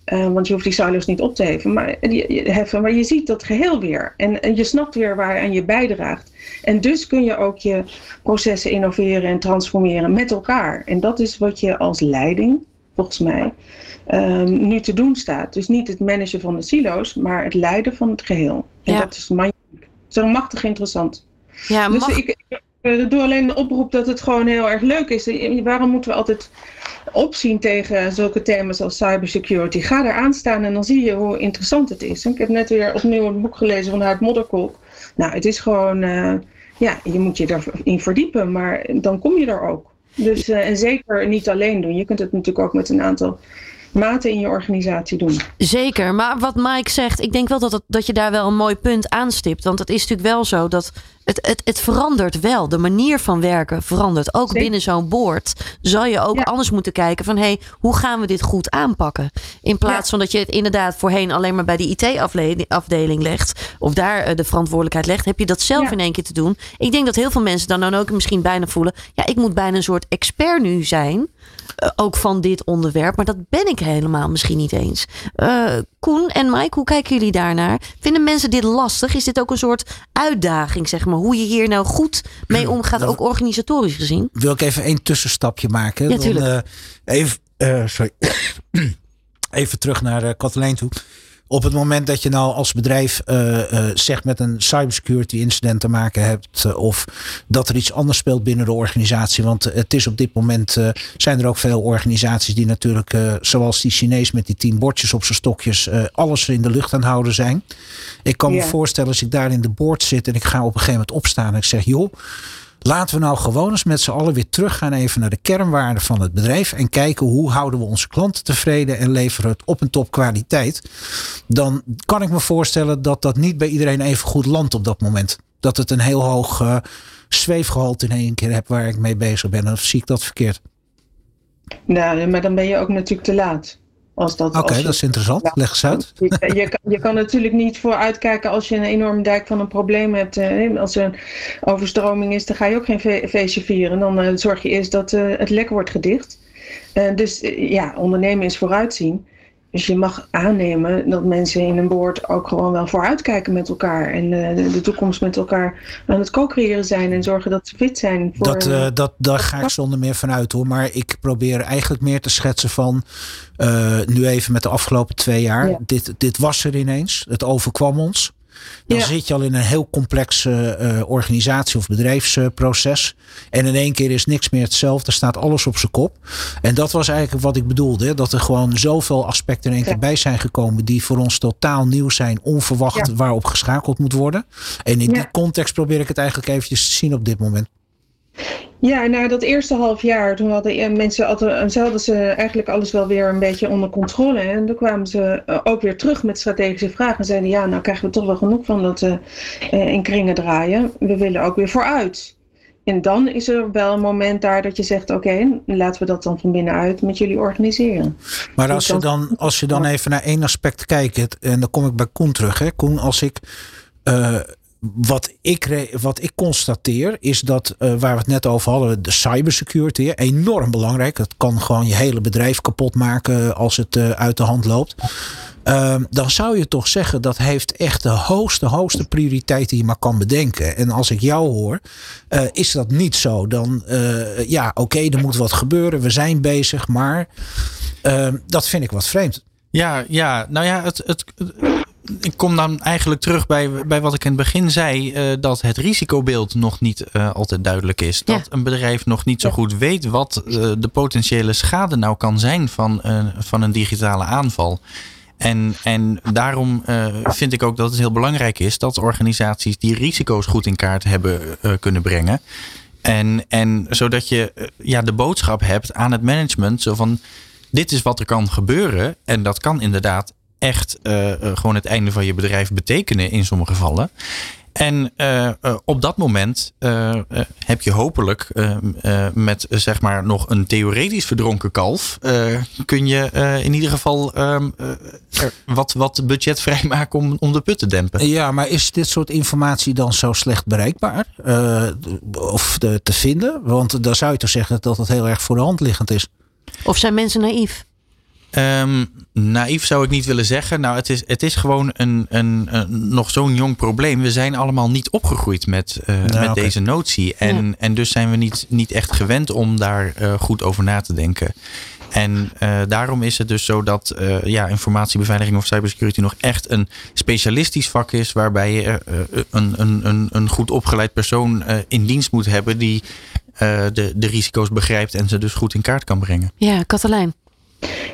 Uh, want je hoeft die silo's niet op te heffen maar, je, heffen, maar je ziet dat geheel weer. En, en je snapt weer waaraan je bijdraagt. En dus kun je ook je processen innoveren en transformeren met elkaar. En dat is wat je als leiding, volgens mij, um, nu te doen staat. Dus niet het managen van de silo's, maar het leiden van het geheel. En Ja. dat is magnifiek. Zo machtig interessant. Ja, Dus mag, ik, ik eh, doe alleen de oproep dat het gewoon heel erg leuk is. Eh, Waarom moeten we altijd opzien tegen zulke thema's als cybersecurity? Ga er aan staan en dan zie je hoe interessant het is. Ik heb net weer opnieuw een boek gelezen van Huid. Nou, het is gewoon, uh, ja, je moet je erin verdiepen, maar dan kom je er ook. Dus, uh, en zeker niet alleen doen. Je kunt het natuurlijk ook met een aantal maten in je organisatie doen. Zeker, maar wat Mike zegt, ik denk wel dat, dat je daar wel een mooi punt aanstipt. Want het is natuurlijk wel zo dat het, het, het verandert wel. De manier van werken verandert. Ook Zeker. binnen zo'n board zal je ook Ja. anders moeten kijken van... hé, hey, hoe gaan we dit goed aanpakken? In plaats Ja. van dat je het inderdaad voorheen alleen maar bij de IT-afdeling legt... of daar eh, de verantwoordelijkheid legt, heb je dat zelf Ja. in één keer te doen. Ik denk dat heel veel mensen dan, dan ook misschien bijna voelen... ja, ik moet bijna een soort expert nu zijn... eh, ook van dit onderwerp, maar dat ben ik helemaal misschien niet eens. Eh, Koen en Mike, hoe kijken jullie daarnaar? Vinden mensen dit lastig? Is dit ook een soort uitdaging, zeg maar? Hoe je hier nou goed mee omgaat, ook organisatorisch gezien? Wil ik even één tussenstapje maken? Ja, Dan, eh, even, eh, sorry. even terug naar uh, Katelijn toe. Op het moment dat je nou als bedrijf uh, zegt met een cybersecurity incident te maken hebt. of dat er iets anders speelt binnen de organisatie. Want het is op dit moment zijn er ook veel organisaties die natuurlijk, zoals die Chinees met die tien bordjes op zijn stokjes, alles in de lucht aan houden zijn. Ik kan me voorstellen als ik daar in de board zit en ik ga op een gegeven moment opstaan en ik zeg, joh. Laten we nou gewoon eens met z'n allen weer teruggaan even naar de kernwaarden van het bedrijf. En kijken hoe houden we onze klanten tevreden en leveren het op een top kwaliteit. Dan kan ik me voorstellen dat dat niet bij iedereen even goed landt op dat moment. Dat het een heel hoog uh, zweefgehalte in één keer hebt waar ik mee bezig ben. Of zie ik dat verkeerd? Nou, maar dan ben je ook natuurlijk te laat. Oké, dat is interessant. Leg eens uit. Je, je, je, kan natuurlijk niet vooruitkijken als je een enorme dijk van een probleem hebt. Eh, als er een overstroming is, dan ga je ook geen feestje vieren. Dan uh, zorg je eerst dat uh, het lek wordt gedicht. dus ja, ondernemen is vooruitzien. Dus je mag aannemen dat mensen in een boord ook gewoon wel vooruitkijken met elkaar. En uh, de toekomst met elkaar aan het co-creëren zijn en zorgen dat ze fit zijn. Voor, dat, uh, dat, daar ga ik zonder meer vanuit hoor. Maar ik probeer eigenlijk meer te schetsen van uh, nu even met de afgelopen twee jaar. Ja. Dit, dit was er ineens. Het overkwam ons. Dan ja. zit je al in een heel complexe uh, organisatie of bedrijfsproces. en in één keer is niks meer hetzelfde. Er staat alles op zijn kop. En dat was eigenlijk wat ik bedoelde. Dat er gewoon zoveel aspecten in één keer bij zijn gekomen. die voor ons totaal nieuw zijn, onverwacht, ja. waarop geschakeld moet worden. En in die context probeer ik het eigenlijk eventjes te zien op dit moment. Ja, na dat eerste half jaar, toen hadden mensen altijd, hadden ze eigenlijk alles wel weer een beetje onder controle. En toen kwamen ze eh, ook weer terug met strategische vragen en zeiden, ja, nou krijgen we toch wel genoeg van dat uh, in kringen draaien. We willen ook weer vooruit. En dan is er wel een moment daar dat je zegt, oké, okay, laten we dat dan van binnenuit met jullie organiseren. Maar als je dan, als je dan even naar één aspect kijkt, en dan kom ik bij Koen terug. Hè. Koen, als ik... Uh, wat ik, wat ik constateer is dat, uh, waar we het net over hadden, de cybersecurity, enorm belangrijk. Het kan gewoon je hele bedrijf kapot maken als het uh, uit de hand loopt. Uh, dan zou je toch zeggen dat heeft echt de hoogste, hoogste prioriteit die je maar kan bedenken. En als ik jou hoor, uh, is dat niet zo. Dan, ja, oké, er moet wat gebeuren. We zijn bezig, maar ehm, dat vind ik wat vreemd. Ja, ja, nou ja, het, het, ik kom dan eigenlijk terug bij, bij wat ik in het begin zei: uh, dat het risicobeeld nog niet uh, altijd duidelijk is. Dat ja. een bedrijf nog niet zo goed weet wat uh, de potentiële schade nou kan zijn van, van een digitale aanval. En, en daarom vind ik ook dat het heel belangrijk is dat organisaties die risico's goed in kaart hebben kunnen brengen. En, en zodat je ja, de boodschap hebt aan het management: zo van dit is wat er kan gebeuren. En dat kan inderdaad echt uh, gewoon het einde van je bedrijf betekenen in sommige gevallen. En uh, uh, op dat moment uh, heb je hopelijk met zeg maar nog een theoretisch verdronken kalf, kun je in ieder geval um, wat, wat budget vrijmaken om, om de put te dempen. Ja, maar is dit soort informatie dan zo slecht bereikbaar of te, te vinden? Want dan zou je toch zeggen dat het heel erg voor de hand liggend is. Of zijn mensen naïef? Um, naïef zou ik niet willen zeggen. Nou, het is, het is gewoon een, een, een nog zo'n jong probleem. We zijn allemaal niet opgegroeid met, uh, nou, met okay. deze notie. En, ja. en dus zijn we niet, niet echt gewend om daar uh, goed over na te denken. En uh, daarom is het dus zo dat uh, ja, informatiebeveiliging of cybersecurity nog echt een specialistisch vak is. Waarbij je uh, een, een, een goed opgeleid persoon in dienst moet hebben die de, de risico's begrijpt en ze dus goed in kaart kan brengen. Ja, Katelijn.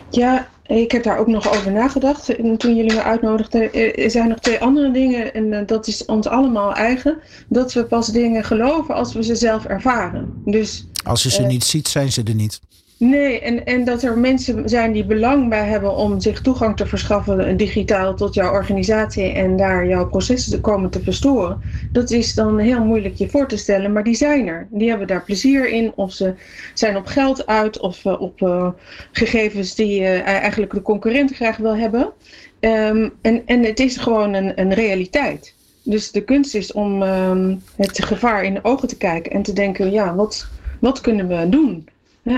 Ja, ik heb daar ook nog over nagedacht toen jullie me uitnodigden. Er zijn nog twee andere dingen en dat is ons allemaal eigen. Dat we pas dingen geloven als we ze zelf ervaren. Dus, als je ze uh, niet ziet, zijn ze er niet. Nee, en, en dat er mensen zijn die belang bij hebben om zich toegang te verschaffen digitaal tot jouw organisatie en daar jouw processen te komen te verstoren. Dat is dan heel moeilijk je voor te stellen, maar die zijn er. Die hebben daar plezier in, of ze zijn op geld uit of uh, op uh, gegevens die uh, eigenlijk de concurrent graag wil hebben. Um, en, en het is gewoon een, een realiteit. Dus de kunst is om um, het gevaar in de ogen te kijken en te denken, ja, wat, wat kunnen we doen?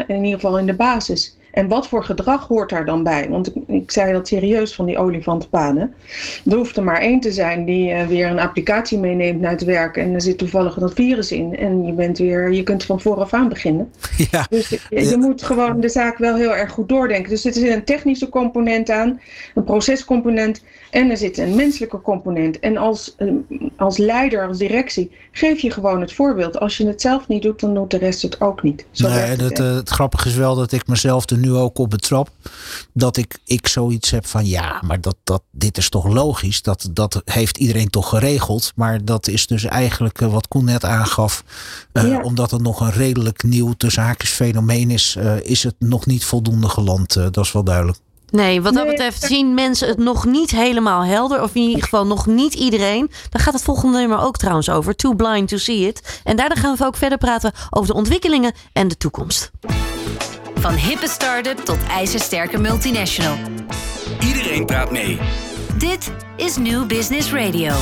In ieder geval in de basis. En wat voor gedrag hoort daar dan bij? Want ik, ik zei dat serieus van die olifantenpaden. Er hoeft er maar één te zijn die uh, weer een applicatie meeneemt naar het werk. En er zit toevallig dat virus in. En je, bent weer, je kunt van vooraf aan beginnen. Ja. Dus je, je moet gewoon de zaak wel heel erg goed doordenken. Dus er zit een technische component aan, een procescomponent en er zit een menselijke component. En als, eh, als leider, als directie, geef je gewoon het voorbeeld. Als je het zelf niet doet, dan doet de rest het ook niet. Zo Nee, het, het eh, het grappige is wel dat ik mezelf er nu ook op betrap. Dat ik, ik zoiets heb van ja, maar dat, dat, dit is toch logisch. Dat, dat heeft iedereen toch geregeld. Maar dat is dus eigenlijk eh, wat Koen net aangaf. eh, Ja. Omdat het nog een redelijk nieuw tussen haakjes fenomeen is. is het nog niet voldoende geland. dat is wel duidelijk. Nee, wat dat Nee. betreft zien mensen het nog niet helemaal helder. Of in ieder geval nog niet iedereen. Daar gaat het volgende nummer ook trouwens over. Too blind to see it. En daarna gaan we ook verder praten over de ontwikkelingen en de toekomst. Van hippe start-up tot ijzersterke multinational. Iedereen praat mee. Dit is New Business Radio.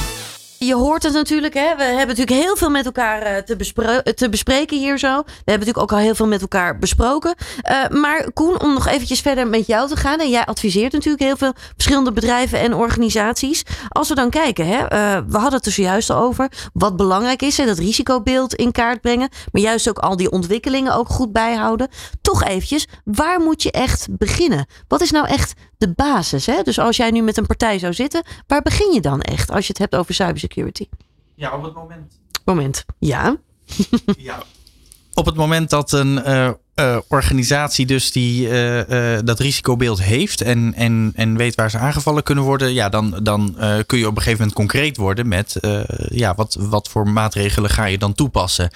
Je hoort het natuurlijk, hè? We hebben natuurlijk heel veel met elkaar eh, te, eh, te bespreken hier zo. We hebben natuurlijk ook al heel veel met elkaar besproken. Eh, maar Koen, om nog eventjes verder met jou te gaan. En jij adviseert natuurlijk heel veel verschillende bedrijven en organisaties. Als we dan kijken, hè? we hadden het er zojuist al over. Wat belangrijk is, hè, dat risicobeeld in kaart brengen. Maar juist ook al die ontwikkelingen ook goed bijhouden. Toch eventjes, waar moet je echt beginnen? Wat is nou echt de basis? Hè? Dus als jij nu met een partij zou zitten, waar begin je dan echt als je het hebt over cybersecurity? Ja, op het moment. Moment. Ja. Ja. Op het moment dat een eh, eh, organisatie dus die, eh, eh, dat risicobeeld heeft en, en, en weet waar ze aangevallen kunnen worden, ja, dan, dan eh, kun je op een gegeven moment concreet worden met eh, ja, wat, wat voor maatregelen ga je dan toepassen.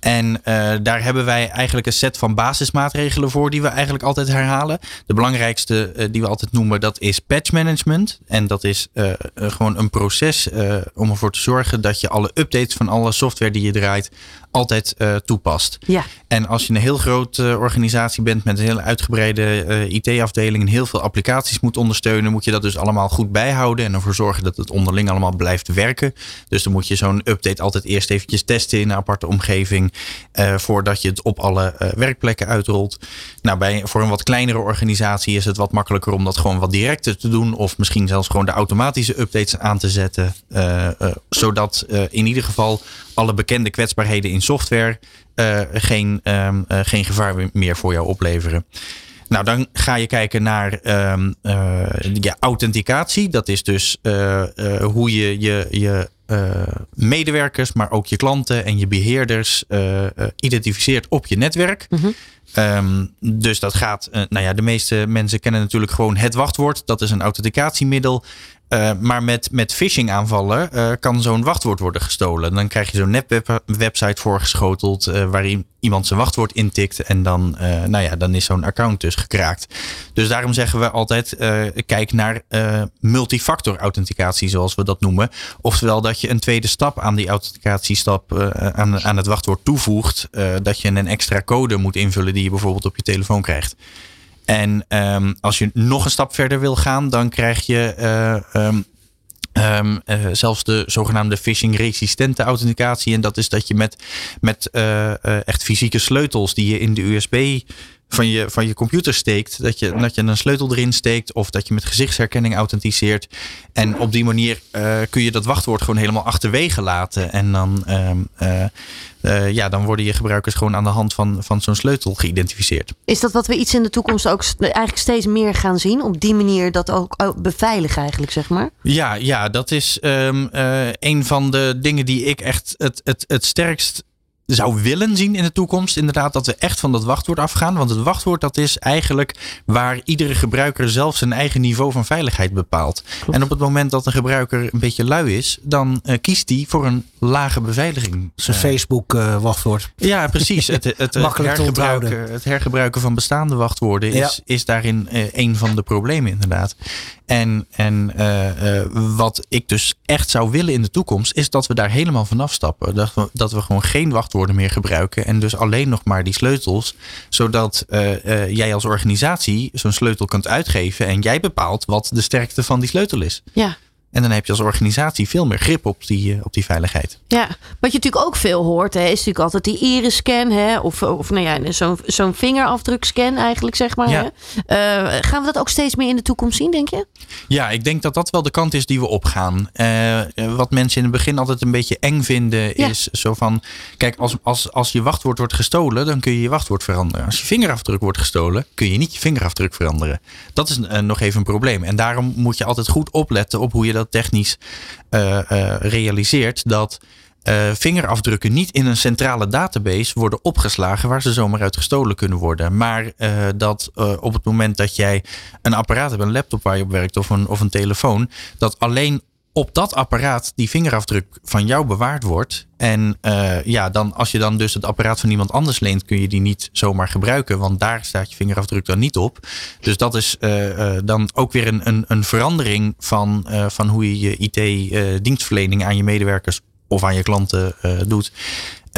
En eh, daar hebben wij eigenlijk een set van basismaatregelen voor die we eigenlijk altijd herhalen. De belangrijkste eh, die we altijd noemen, dat is patch management. En dat is eh, gewoon een proces om ervoor te zorgen dat je alle updates van alle software die je draait altijd toepast. Ja. En als je een heel grote organisatie bent met een hele uitgebreide IT-afdeling en heel veel applicaties moet ondersteunen, moet je dat dus allemaal goed bijhouden en ervoor zorgen dat het onderling allemaal blijft werken. Dus dan moet je zo'n update altijd eerst eventjes testen in een aparte omgeving eh, voordat je het op alle eh, werkplekken uitrolt. Nou, bij, voor een wat kleinere organisatie is het wat makkelijker om dat gewoon wat directer te doen of misschien zelfs gewoon de automatische updates aan te zetten, eh, zodat in ieder geval alle bekende kwetsbaarheden in software geen, ehm, eh, geen gevaar meer voor jou opleveren. Nou, dan ga je kijken naar ehm, eh, ja, authenticatie. Dat is dus hoe je je, je eh, medewerkers, maar ook je klanten en je beheerders eh, eh, identificeert op je netwerk. Ehm, dus dat gaat, eh, nou ja, de meeste mensen kennen natuurlijk gewoon het wachtwoord. Dat is een authenticatiemiddel. Eh, maar met, met phishing aanvallen eh, kan zo'n wachtwoord worden gestolen. Dan krijg je zo'n nepwebsite voorgeschoteld waarin iemand zijn wachtwoord intikt. En dan, nou ja, dan is zo'n account dus gekraakt. Dus daarom zeggen we altijd, kijk naar multifactor authenticatie zoals we dat noemen. Oftewel dat je een tweede stap aan die authenticatiestap aan, aan het wachtwoord toevoegt. dat je een extra code moet invullen die je bijvoorbeeld op je telefoon krijgt. En um, als je nog een stap verder wil gaan, dan krijg je uh, um, um, uh, zelfs de zogenaamde phishing-resistente authenticatie. En dat is dat je met, met uh, echt fysieke sleutels die je in de USB van je, van je computer steekt, dat je, dat je een sleutel erin steekt of dat je met gezichtsherkenning authenticeert. En op die manier kun je dat wachtwoord gewoon helemaal achterwege laten. En dan, uh, ja, dan worden je gebruikers gewoon aan de hand van, van zo'n sleutel geïdentificeerd. Is dat wat we iets in de toekomst ook eigenlijk steeds meer gaan zien? Op die manier dat ook beveiligen eigenlijk, zeg maar? Ja, ja dat is um, uh, een van de dingen die ik echt het, het, het sterkst zou willen zien in de toekomst. Inderdaad, dat we echt van dat wachtwoord afgaan. Want het wachtwoord, dat is eigenlijk waar iedere gebruiker zelf zijn eigen niveau van veiligheid bepaalt. Klopt. En op het moment dat een gebruiker een beetje lui is, dan uh, kiest hij voor een lage beveiliging. Zijn uh, Facebook uh, wachtwoord. Ja, precies. Het, het, het, hergebruiken, het hergebruiken van bestaande wachtwoorden is, ja. is daarin een van de problemen inderdaad. En, en uh, wat ik dus echt zou willen in de toekomst, is dat we daar helemaal vanaf stappen. Dat we, dat we gewoon geen wachtwoorden meer gebruiken en dus alleen nog maar die sleutels. Zodat uh, jij als organisatie zo'n sleutel kunt uitgeven en jij bepaalt wat de sterkte van die sleutel is. Ja. En dan heb je als organisatie veel meer grip op die, eh, op die veiligheid. Ja, wat je natuurlijk ook veel hoort, hè, is natuurlijk altijd die iris-scan, hè, of, of nou ja, zo'n zo'n vingerafdrukscan eigenlijk, zeg maar. Ja. Hè? Eh, gaan we dat ook steeds meer in de toekomst zien, denk je? Ja, ik denk dat dat wel de kant is die we opgaan. Eh, wat mensen in het begin altijd een beetje eng vinden, Ja. is zo van: kijk, als, als, als je wachtwoord wordt gestolen, dan kun je je wachtwoord veranderen. Als je vingerafdruk wordt gestolen, kun je niet je vingerafdruk veranderen. Dat is nog even een probleem. En daarom moet je altijd goed opletten op hoe je dat technisch eh, eh, realiseert. Dat eh, vingerafdrukken niet in een centrale database worden opgeslagen waar ze zomaar uit gestolen kunnen worden. Maar dat op het moment dat jij een apparaat hebt, een laptop waar je op werkt of een, of een telefoon, dat alleen op dat apparaat die vingerafdruk van jou bewaard wordt. En eh, ja, dan, als je dan dus het apparaat van iemand anders leent, kun je die niet zomaar gebruiken. Want daar staat je vingerafdruk dan niet op. Dus dat is eh, eh, dan ook weer een, een, een verandering van, van hoe je je IT-dienstverlening aan je medewerkers of aan je klanten doet.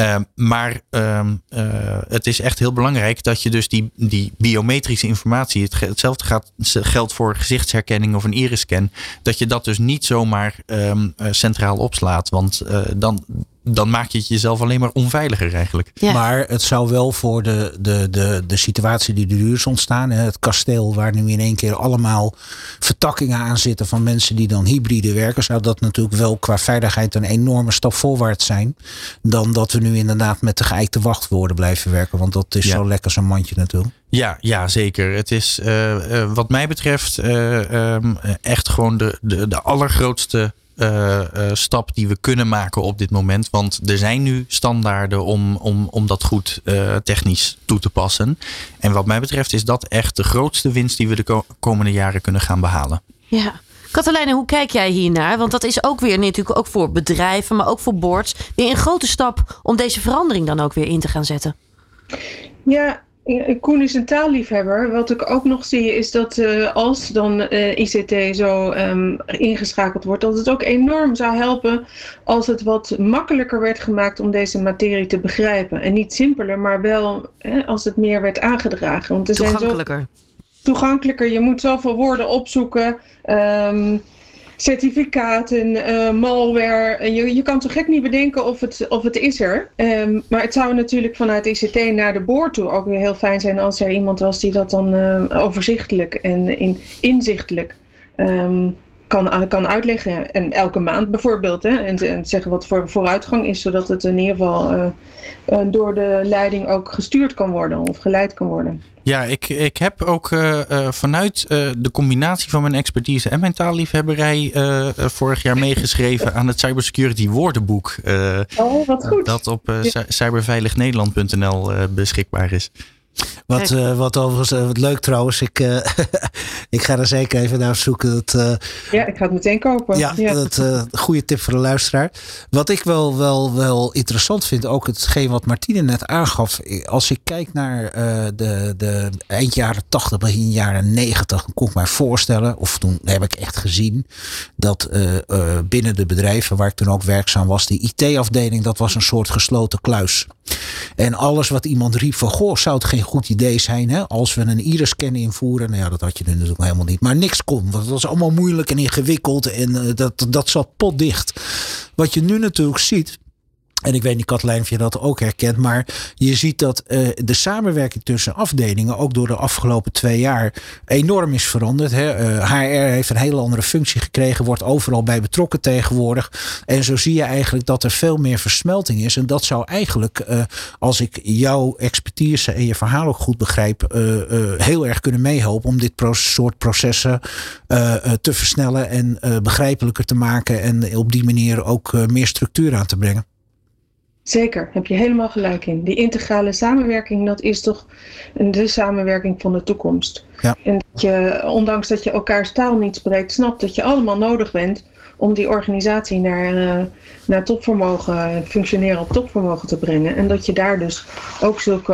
Ehm, maar ehm, eh, het is echt heel belangrijk dat je dus die, die biometrische informatie, hetzelfde gaat, geldt voor gezichtsherkenning of een iris-scan, dat je dat dus niet zomaar ehm, eh, centraal opslaat. Want eh, dan, dan maak je het jezelf alleen maar onveiliger eigenlijk. Ja. Maar het zou wel voor de, de, de, de situatie die er nu is ontstaan. Hè, het kasteel waar nu in één keer allemaal vertakkingen aan zitten van mensen die dan hybride werken. Zou dat natuurlijk wel qua veiligheid een enorme stap voorwaarts zijn. Dan dat we nu inderdaad met de geëikte wachtwoorden blijven werken. Want dat is Ja. zo lekker zo'n mandje natuurlijk. Ja, ja, zeker. Het is eh, eh, wat mij betreft eh, ehm, echt gewoon de, de, de allergrootste eh, eh, stap die we kunnen maken op dit moment. Want er zijn nu standaarden om, om, om dat goed eh, technisch toe te passen. En wat mij betreft is dat echt de grootste winst die we de ko- komende jaren kunnen gaan behalen. Ja. Katelijne, hoe kijk jij hiernaar? Want dat is ook weer natuurlijk ook voor bedrijven, maar ook voor boards. Weer een grote stap om deze verandering dan ook weer in te gaan zetten. Ja, Koen is een taalliefhebber. Wat ik ook nog zie is dat eh, als dan eh, ICT zo ehm, ingeschakeld wordt, dat het ook enorm zou helpen als het wat makkelijker werd gemaakt om deze materie te begrijpen. En niet simpeler, maar wel hè, als het meer werd aangedragen. Want er zijn zo Toegankelijker. toegankelijker. Je moet zoveel woorden opzoeken. ehm, certificaten, eh, malware. Je, je kan toch gek niet bedenken of het, of het is er. Ehm, maar het zou natuurlijk vanuit ICT naar de boord toe ook weer heel fijn zijn als er iemand was die dat dan eh, overzichtelijk en in, inzichtelijk ehm, kan, kan uitleggen. En elke maand bijvoorbeeld. Hè, en, en zeggen wat voor vooruitgang is, zodat het in ieder geval eh, door de leiding ook gestuurd kan worden of geleid kan worden. Ja, ik, ik heb ook eh, eh, vanuit eh, de combinatie van mijn expertise en mijn taalliefhebberij vorig jaar meegeschreven aan het Cybersecurity woordenboek. Oh, wat goed. dat op cy- cyberveilignederland.nl beschikbaar is. Wat, eh, wat overigens eh, wat leuk trouwens. Ik, eh, ik ga er zeker even naar zoeken. Dat, Ja, ik ga het meteen kopen. Ja, dat eh goede tip voor de luisteraar. Wat ik wel, wel, wel interessant vind, ook hetgeen wat Martine net aangaf. Als ik kijk naar de, de eind jaren 80, begin jaren 90, dan kon ik mij voorstellen, of toen heb ik echt gezien, dat binnen de bedrijven waar ik toen ook werkzaam was, die IT-afdeling, dat was een soort gesloten kluis. En alles wat iemand riep van, goh, zou het geen goed idee zijn hè, als we een iris-scan invoeren. Nou ja, dat had je nu natuurlijk helemaal niet. Maar niks kon, want het was allemaal moeilijk en ingewikkeld en eh, dat, dat zat potdicht. Wat je nu natuurlijk ziet, en ik weet niet, Katlijn, of je dat ook herkent. Maar je ziet dat eh, de samenwerking tussen afdelingen ook door de afgelopen twee jaar enorm is veranderd. Hè. Eh, HR heeft een hele andere functie gekregen, wordt overal bij betrokken tegenwoordig. En zo zie je eigenlijk dat er veel meer versmelting is. En dat zou eigenlijk, eh, als ik jouw expertise en je verhaal ook goed begrijp, eh, eh, heel erg kunnen meehelpen om dit soort processen eh, eh, te versnellen en eh, begrijpelijker te maken. En op die manier ook eh, meer structuur aan te brengen. Zeker, heb je helemaal gelijk in. Die integrale samenwerking, dat is toch de samenwerking van de toekomst. Ja. En dat je, ondanks dat je elkaars taal niet spreekt, snapt dat je allemaal nodig bent om die organisatie naar, eh, naar topvermogen, functioneren op topvermogen te brengen. En dat je daar dus ook zulke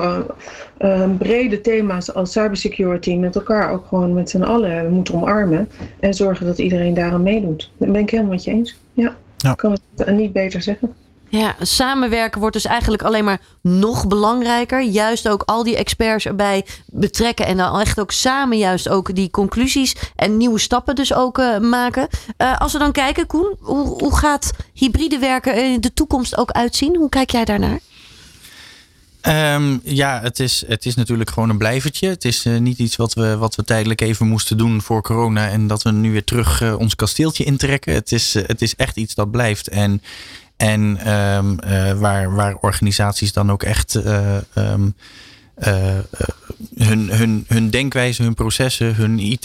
eh, eh, brede thema's als cybersecurity met elkaar ook gewoon met z'n allen moet omarmen. En zorgen dat iedereen daaraan meedoet. Dat ben ik helemaal met je eens. Ja, Ja. ik kan het niet beter zeggen. Ja, samenwerken wordt dus eigenlijk alleen maar nog belangrijker. Juist ook al die experts erbij betrekken en dan echt ook samen juist ook die conclusies en nieuwe stappen dus ook uh, maken. Uh, als we dan kijken, Koen, hoe, hoe gaat hybride werken in de toekomst ook uitzien? Hoe kijk jij daarnaar? Um, ja, het is, het is natuurlijk gewoon een blijvertje. Het is uh, niet iets wat we, wat we tijdelijk even moesten doen voor corona. En dat we nu weer terug ons kasteeltje intrekken. Het is, het is echt iets dat blijft. En, en um, waar, waar organisaties dan ook echt um, hun, hun, hun denkwijze, hun processen, hun IT,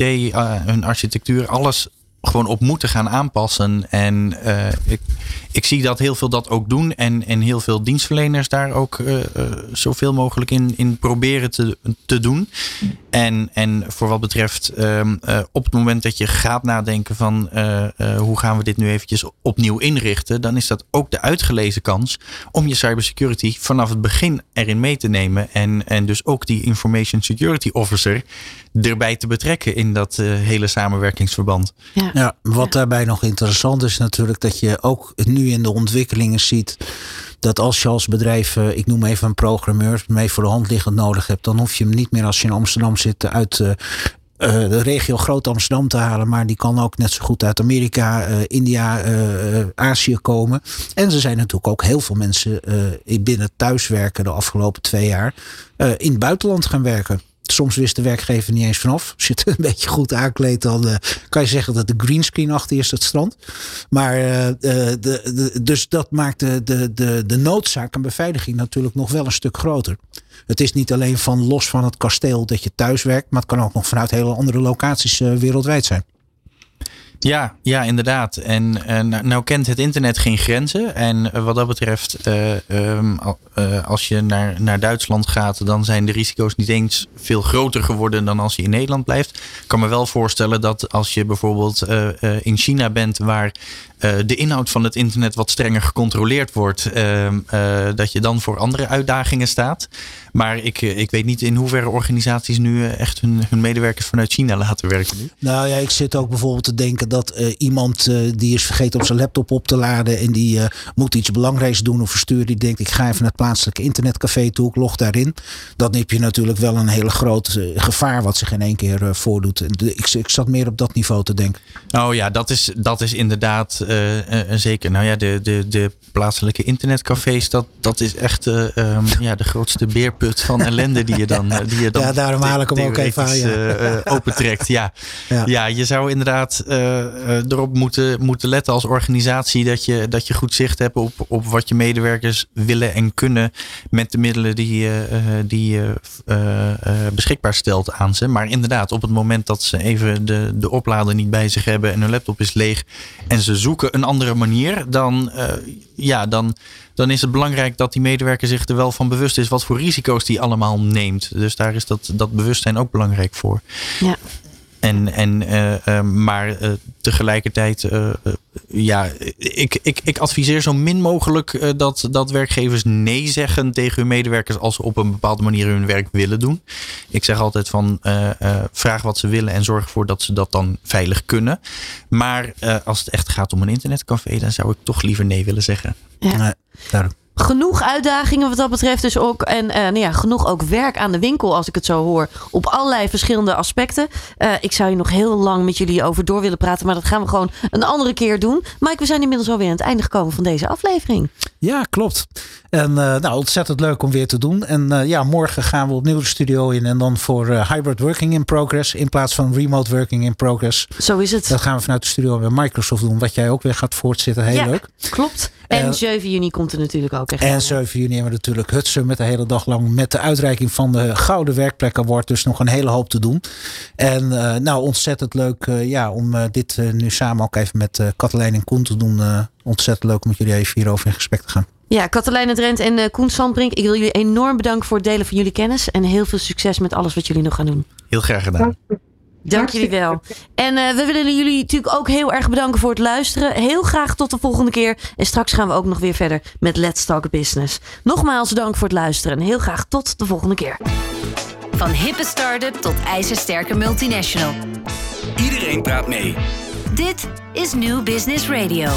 hun architectuur, alles gewoon op moeten gaan aanpassen. En ik, ik zie dat heel veel dat ook doen. En, en heel veel dienstverleners daar ook uh, uh, zoveel mogelijk in, in proberen te, te doen. En, en voor wat betreft um, op het moment dat je gaat nadenken van hoe gaan we dit nu eventjes opnieuw inrichten. Dan is dat ook de uitgelezen kans om je cybersecurity vanaf het begin erin mee te nemen. En, en dus ook die information security officer erbij te betrekken in dat hele samenwerkingsverband. Ja. Ja, wat daarbij nog interessant is natuurlijk dat je ook nu in de ontwikkelingen ziet dat als je als bedrijf, ik noem even een programmeur, mee voor de hand liggend nodig hebt, dan hoef je hem niet meer als je in Amsterdam zit uit uh, de regio Groot Amsterdam te halen, maar die kan ook net zo goed uit Amerika, India, Azië komen. En er zijn natuurlijk ook heel veel mensen binnen thuiswerken de afgelopen twee jaar in het buitenland gaan werken. Soms wist de werkgever niet eens vanaf. Als je het een beetje goed aankleedt, dan uh, kan je zeggen dat de greenscreen achter is het strand. Maar uh, de, de, dus dat maakt de, de, de, de noodzaak aan beveiliging natuurlijk nog wel een stuk groter. Het is niet alleen van los van het kasteel dat je thuis werkt, maar het kan ook nog vanuit hele andere locaties wereldwijd zijn. Ja, ja, inderdaad. En uh, nou, nou, kent het internet geen grenzen. En uh, wat dat betreft, uh, um, als je naar, naar Duitsland gaat, dan zijn de risico's niet eens veel groter geworden dan als je in Nederland blijft. Ik kan me wel voorstellen dat als je bijvoorbeeld in China bent, waar de inhoud van het internet wat strenger gecontroleerd wordt, ehm, dat je dan voor andere uitdagingen staat. Maar ik, ik weet niet in hoeverre organisaties nu echt hun, hun medewerkers vanuit China laten werken. Nu. Nou ja, ik zit ook bijvoorbeeld te denken dat iemand die is vergeten op zijn laptop op te laden en die moet iets belangrijks doen of versturen, die denkt ik ga even naar het plaatselijke internetcafé toe, ik log daarin. Dan heb je natuurlijk wel een hele groot gevaar wat zich in één keer voordoet. Ik, ik, zat meer op dat niveau te denken. Oh ja, dat is, dat is inderdaad zeker. Nou ja, de, de, de plaatselijke internetcafés, dat, dat is echt um, ja, de grootste beerput van ellende die je dan, die je dan ja, daarom haal ik hem ook even aan. Ja. opentrekt. Ja. Ja. ja, je zou inderdaad erop moeten, moeten letten als organisatie dat je, dat je goed zicht hebt op, op wat je medewerkers willen en kunnen met de middelen die, uh, die je beschikbaar stelt aan ze. Maar inderdaad, op het moment dat ze even de, de oplader niet bij zich hebben en hun laptop is leeg en ze zoeken een andere manier, dan, ja, dan, dan is het belangrijk dat die medewerker zich er wel van bewust is wat voor risico's die allemaal neemt. Dus daar is dat, dat bewustzijn ook belangrijk voor. Ja. En, en, uh, uh, maar uh, tegelijkertijd, ja, ik, ik, ik adviseer zo min mogelijk dat, dat werkgevers nee zeggen tegen hun medewerkers als ze op een bepaalde manier hun werk willen doen. Ik zeg altijd van vraag wat ze willen en zorg ervoor dat ze dat dan veilig kunnen. Maar als het echt gaat om een internetcafé, dan zou ik toch liever nee willen zeggen. Ja. Daarom genoeg uitdagingen wat dat betreft dus ook. En uh, nou ja, genoeg ook werk aan de winkel als ik het zo hoor. Op allerlei verschillende aspecten. Uh, ik zou hier nog heel lang met jullie over door willen praten. Maar dat gaan we gewoon een andere keer doen. Mike, we zijn inmiddels alweer aan het einde gekomen van deze aflevering. Ja, klopt. En uh, nou, ontzettend leuk om weer te doen. En ja, morgen gaan we opnieuw de studio in. En dan voor hybrid working in progress. In plaats van remote working in progress. Zo is het. Dat gaan we vanuit de studio bij Microsoft doen. Wat jij ook weer gaat voortzitten. Heel ja, leuk. Klopt. En 7 juni komt er natuurlijk ook echt. En 7 juni hebben we natuurlijk het summit de hele dag lang met de uitreiking van de Gouden Werkplek Award. Dus nog een hele hoop te doen. En uh, nou, ontzettend leuk uh, ja, om uh, dit nu samen ook even met Katelijn en Koen te doen. ontzettend leuk om met jullie even hierover in gesprek te gaan. Ja, Katelijn Drent en uh, Koen Sandbrink. Ik wil jullie enorm bedanken voor het delen van jullie kennis. En heel veel succes met alles wat jullie nog gaan doen. Heel graag gedaan. Dank jullie wel. En uh, we willen jullie natuurlijk ook heel erg bedanken voor het luisteren. Heel graag tot de volgende keer. En straks gaan we ook nog weer verder met Let's Talk Business. Nogmaals dank voor het luisteren en heel graag tot de volgende keer. Van hippe start-up tot ijzersterke multinational. Iedereen praat mee. Dit is New Business Radio.